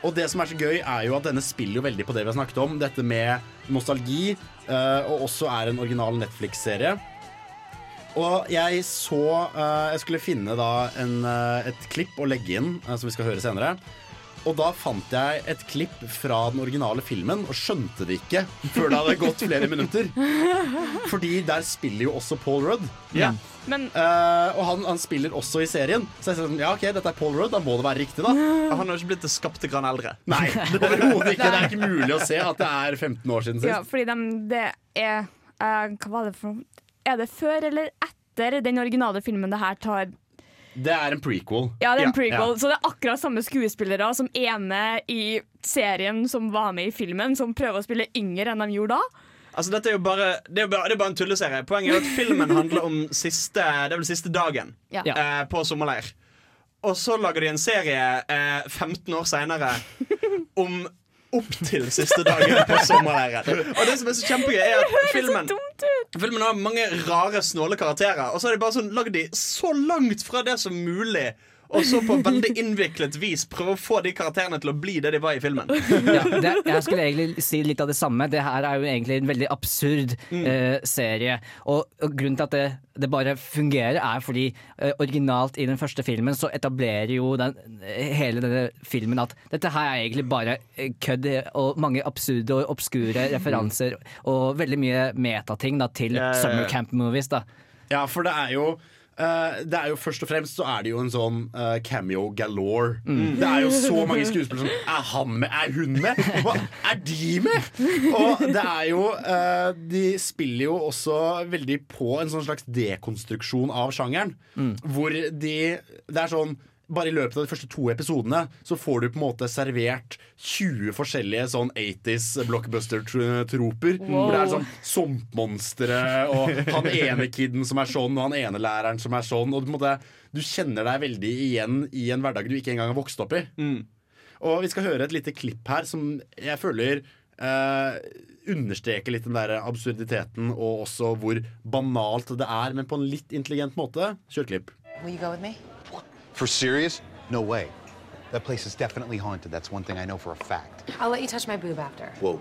Og det som er så gøy, er jo at denne spiller jo veldig på det vi har snakket om. Dette med nostalgi, uh, og også er en original Netflix-serie. Og jeg så eh, Jeg skulle finne da en, eh, et klipp å legge inn, eh, som vi skal høre senere. Og da fant jeg et klipp fra den originale filmen, og skjønte det ikke før det hadde gått flere minutter. Fordi der spiller jo også Paul Rudd. Ja. Men uh, og han, han spiller også i serien. Så jeg sa sånn, ja ok, dette er Paul Rudd, da må det være riktig, da. Han har jo ikke blitt det skapte grann eldre. Nei, overhodet ikke. Det er ikke mulig å se at det er 15 år siden sist. Ja, fordi de, det er uh, Hva var det for noe? Er det før eller etter den originale filmen det her tar Det er en prequel. Ja, det er en prequel, Ja. så det er akkurat samme skuespillere som er med i serien som var med i filmen, som prøver å spille yngre enn de gjorde da. Altså, dette er jo bare, det er bare, det er bare en tulleserie. Poenget er at filmen handler om siste, det er vel siste dagen Ja. eh, på sommerleir. og så lager de en serie eh, 15 år seinere om opp til siste dagen på sommerleiren. Og det som er så kjempegøy, er at filmen Filmen har mange rare, snåle karakterer, og så har de bare sånn lagd de så langt fra det som mulig. Og så på veldig innviklet vis prøve å få de karakterene til å bli det de var i filmen. Ja, det, jeg skulle egentlig si litt av det samme. Det her er jo egentlig en veldig absurd Mm. eh, serie. Og, og grunnen til at det, det bare fungerer, er fordi eh, originalt i den første filmen så etablerer jo den, hele denne filmen at dette her er egentlig bare eh, kødd og mange absurde og obskure referanser og veldig mye metating da, til ja. summer camp movies. da. Ja, for det er jo eh, det er jo Først og fremst så er det jo en sånn uh, cameo galore. Mm. Det er jo så mange skuespillere som Er han med? Er hun med? Hva er de med? Og det er jo uh, De spiller jo også veldig på en sånn slags dekonstruksjon av sjangeren. Hvor de Det er sånn bare i løpet av de første to episodene så får du på en måte servert 20 forskjellige sånn 80s blockbuster-troper. Hvor det er sånn sumpmonstre og han ene kiden som er sånn, og han ene læreren som er sånn. Og du, på en måte, du kjenner deg veldig igjen i en hverdag du ikke engang har vokst opp i. Og vi skal høre et lite klipp her som jeg føler eh, understreker litt den der absurditeten og også hvor banalt det er, men på en litt intelligent måte. Kjør klipp. Will you go with me? For serious? No way. That place is definitely haunted. That's one thing I know for a fact. I'll let you touch my boob after. Whoa.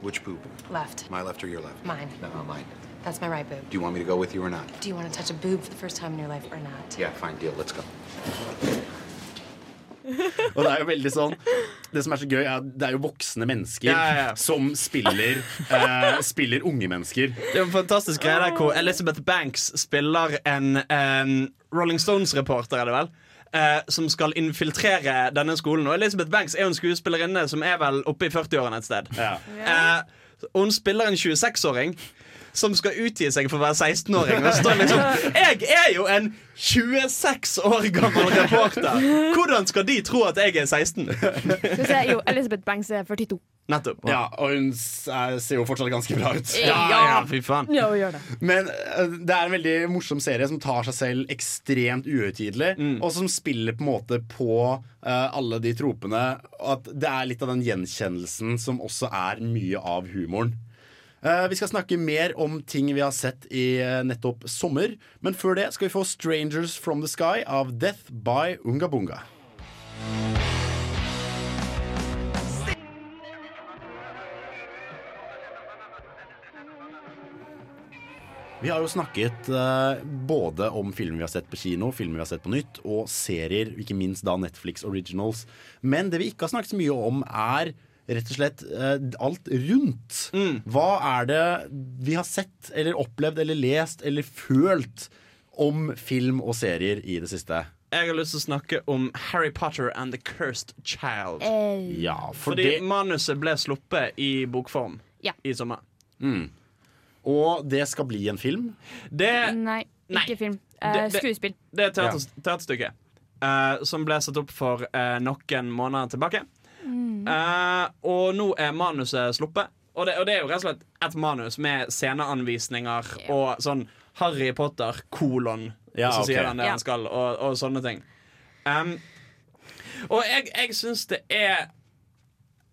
Which boob? Left. My left or your left? Mine. No, mine. That's my right boob. Do you want me to go with you or not? Do you want to touch a boob for the first time in your life or not? Yeah, fine deal. Let's go. Og det er jo veldig sånn Det som er så gøy, er at det er jo voksne mennesker Ja, ja, ja. som spiller, eh, spiller unge mennesker. Det er en fantastisk greie der hvor Elizabeth Banks spiller en en Rolling Stones-reporter, er det vel? eh, som skal infiltrere denne skolen. Og Elizabeth Banks er jo en skuespillerinne som er vel oppe i 40-årene et sted. Eh, hun spiller en 26-åring som skal utgi seg for å være 16-åring. Og står liksom Jeg er jo en 26 år gammel reporter! Hvordan skal de tro at jeg er 16? Skal se, jo, Elizabeth Banks er 42. Nettopp. Ja, og hun er, ser jo fortsatt ganske bra ut. Ja, ja, fy faen. Ja, gjør det. Men eh, det er en veldig morsom serie som tar seg selv ekstremt uhøytidelig, og som spiller på en måte på uh, alle de tropene. At det er litt av den gjenkjennelsen som også er mye av humoren. Eh, vi skal snakke mer om ting vi har sett i eh, nettopp sommer. Men før det skal vi få 'Strangers From The Sky' av Death by Unga Bunga. Vi har jo snakket eh, både om filmer vi har sett på kino, filmer vi har sett på nytt, og serier, ikke minst da Netflix Originals. Men det vi ikke har snakket så mye om, er rett og slett eh, alt rundt. Hva er det vi har sett, eller opplevd, eller lest, eller følt om film og serier i det siste? Jeg har lyst til å snakke om Harry Potter and the Cursed Child. Ja, for Fordi det manuset ble sluppet i bokform Ja. i sommer. mm. Og det skal bli en film? Det, Nei, ikke film. Eh, Det- det- skuespill. det er et teater, teaterstykke Uh, som ble satt opp for uh, noen måneder tilbake. Mm. Eh, og nå er manuset sluppet. Og det, og det er jo rett og slett et manus med sceneanvisninger og sånn Harry Potter, kolon, Ja, så okay. sier han det Ja. han skal, og, og sånne ting. Um, og jeg, jeg syns det er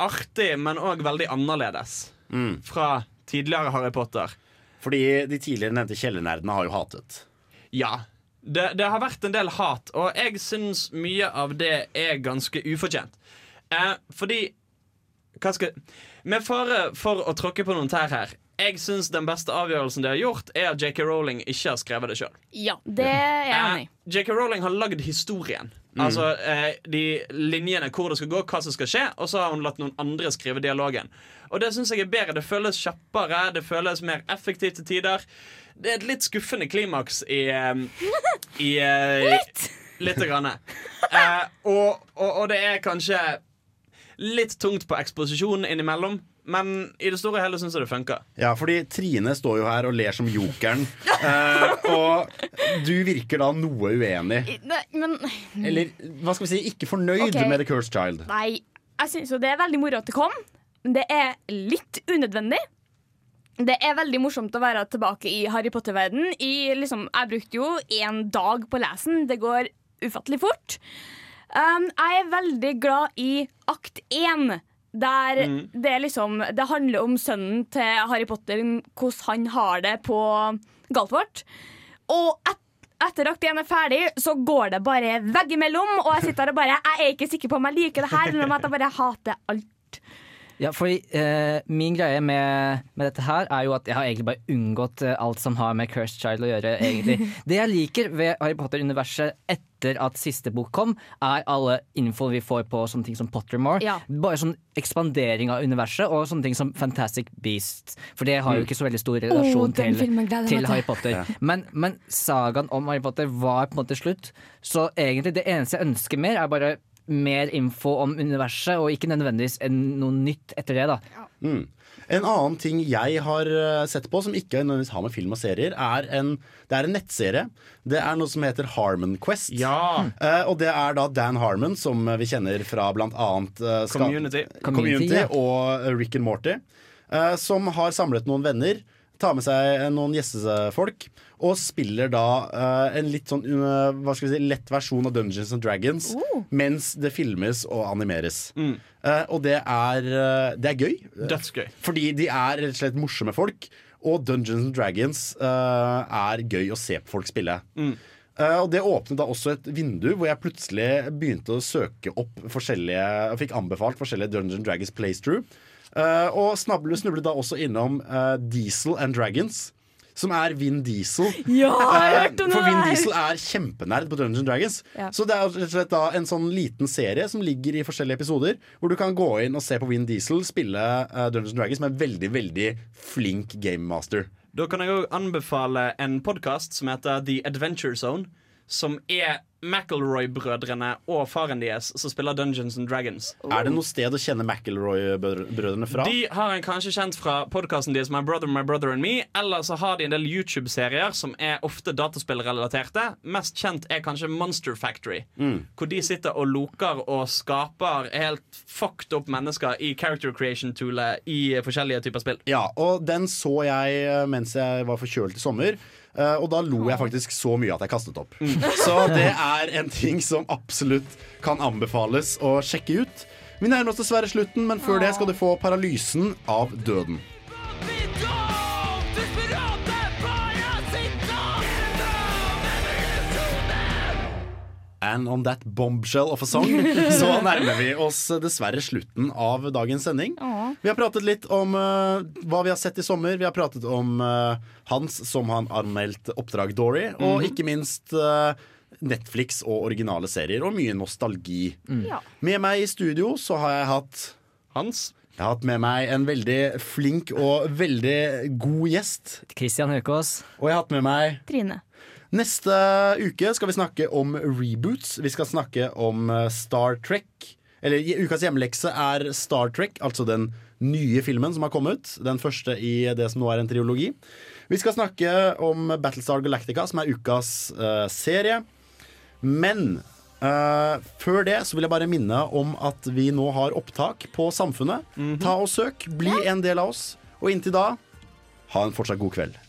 artig, men òg veldig annerledes fra tidligere Harry Potter. Fordi de tidligere nevnte kjellernerdene har jo hatet. Ja. Det, det har vært en del hat, og jeg syns mye av det er ganske ufortjent. Eh, fordi Hva skal Med fare for å tråkke på noen tær her. Jeg syns den beste avgjørelsen de har gjort, er at JK Rowling ikke har skrevet det sjøl. Ja, det er jeg enig i. JK Rowling har lagd historien. Mm. Altså eh, de linjene hvor det skal gå, hva som skal skje, og så har hun latt noen andre skrive dialogen. Og det syns jeg er bedre. Det føles kjappere, det føles mer effektivt til tider. Det er et litt skuffende klimaks i, eh, i eh, Litt? Lite grann. Eh, og, og, og det er kanskje litt tungt på eksposisjonen innimellom, men i det store og hele syns jeg det funker. Ja, fordi Trine står jo her og ler som jokeren. Eh, og du virker da noe uenig. Nei, men Eller hva skal vi si, ikke fornøyd Ok. med The Cursed Child. Nei, jeg syns jo det er veldig moro at det kom. Men det er litt unødvendig. Det er veldig morsomt å være tilbake i Harry Potter-verden. I, Liksom, jeg brukte jo én dag på å lese den. Det går ufattelig fort. Um, jeg er veldig glad i akt én. Der Mm. det, liksom, det handler om sønnen til Harry Potter, hvordan han har det på Galtvort. Og et, etter akt én er ferdig, så går det bare veggimellom. Og jeg sitter her og bare Jeg er ikke sikker på om jeg liker det her, eller om at jeg bare hater alt. Ja, for eh, Min greie med, med dette her er jo at jeg har egentlig bare unngått eh, alt som har med Cursed Child å gjøre. egentlig. Det jeg liker ved Harry Potter-universet etter at siste bok kom, er alle info vi får på sånne ting som Pottermore. Ja. Bare sånn ekspandering av universet og sånne ting som Fantastic Beasts. For det har jo Mm. ikke så veldig stor relasjon oh, til til. Harry Potter. Ja. Men, men sagaen om Harry Potter var på en måte slutt. Så egentlig det eneste jeg ønsker mer, er bare mer info om universet, og ikke nødvendigvis en, noe nytt etter det. da Mm. En annen ting jeg har eh, sett på som ikke nødvendigvis har med film og serier, er en, det er en nettserie. Det er noe som heter Harmon Quest. Eh, og det er da Dan Harmon, som vi kjenner fra blant annet eh, Community. Community, Community, ja. og Rick and Morty. Uh, som har samlet noen venner, tar med seg noen gjestefolk, og spiller da uh, en litt sånn uh, hva skal vi si, lett versjon av Dungeons and Dragons mens det filmes og animeres. Eh, og det er, det er gøy. Dødsgøy. Fordi de er rett og slett morsomme folk. Og Dungeons and Dragons eh, er gøy å se på folk spille. Eh, og Det åpnet da også et vindu hvor jeg plutselig begynte å søke opp forskjellige og fikk anbefalt forskjellige Dungeons Dragons playthrough. Uh, og snublet, snublet da også innom uh, Diesel and Dragons. Som er Vin Diesel. Ja, jeg har Eh, hørt om det For Vin der. Diesel er kjempenerd på Dungeons Dragons. Ja. Så det er rett og slett da en sånn liten serie som ligger i forskjellige episoder, hvor du kan gå inn og se på Vin Diesel spille eh, Dungeons Dragons med en veldig, veldig flink gamemaster. Da kan jeg òg anbefale en podkast som heter The Adventure Zone. Som er McElroy-brødrene og faren deres som spiller Dungeons and Dragons. Er det noe sted å kjenne McElroy-brødrene fra? De har en kanskje kjent fra podkasten deres My Brother, My Brother and Me. Eller så har de en del YouTube-serier som er ofte dataspillrelaterte. Mest kjent er kanskje Monster Factory. Mm. Hvor de sitter og loker og skaper helt fucked up mennesker i character creation-toolet i forskjellige typer spill. Ja, og den så jeg eh, mens jeg var forkjølt i sommer. Eh, Og da lo jeg faktisk så mye at jeg kastet opp. Så det er en ting som absolutt kan anbefales å sjekke ut. Vi nærmer oss dessverre slutten, men før det skal du få paralysen av døden. And on that bombshell of a song så nærmer vi oss dessverre slutten av dagens sending. Vi har pratet litt om uh, hva vi har sett i sommer. Vi har pratet om uh, Hans som han anmeldte Oppdrag Dory, og Mhm. ikke minst uh, Netflix og originale serier, og mye nostalgi. Ja. Med meg i studio så har jeg hatt Hans. Jeg har hatt med meg en veldig flink og veldig god gjest. Christian Høkås. Og jeg har hatt med meg Trine. Neste uke skal vi snakke om reboots. Vi skal snakke om eh, Star Trek. Eller ukas hjemmelekse er Star Trek, altså den nye filmen som har kommet. Den første i det som nå er en triologi. Vi skal snakke om Battlestar Galactica, som er ukas uh, serie. Men uh, før det så vil jeg bare minne om at vi nå har opptak på Samfunnet. Ta og søk, bli en del av oss. Og inntil da, ha en fortsatt god kveld.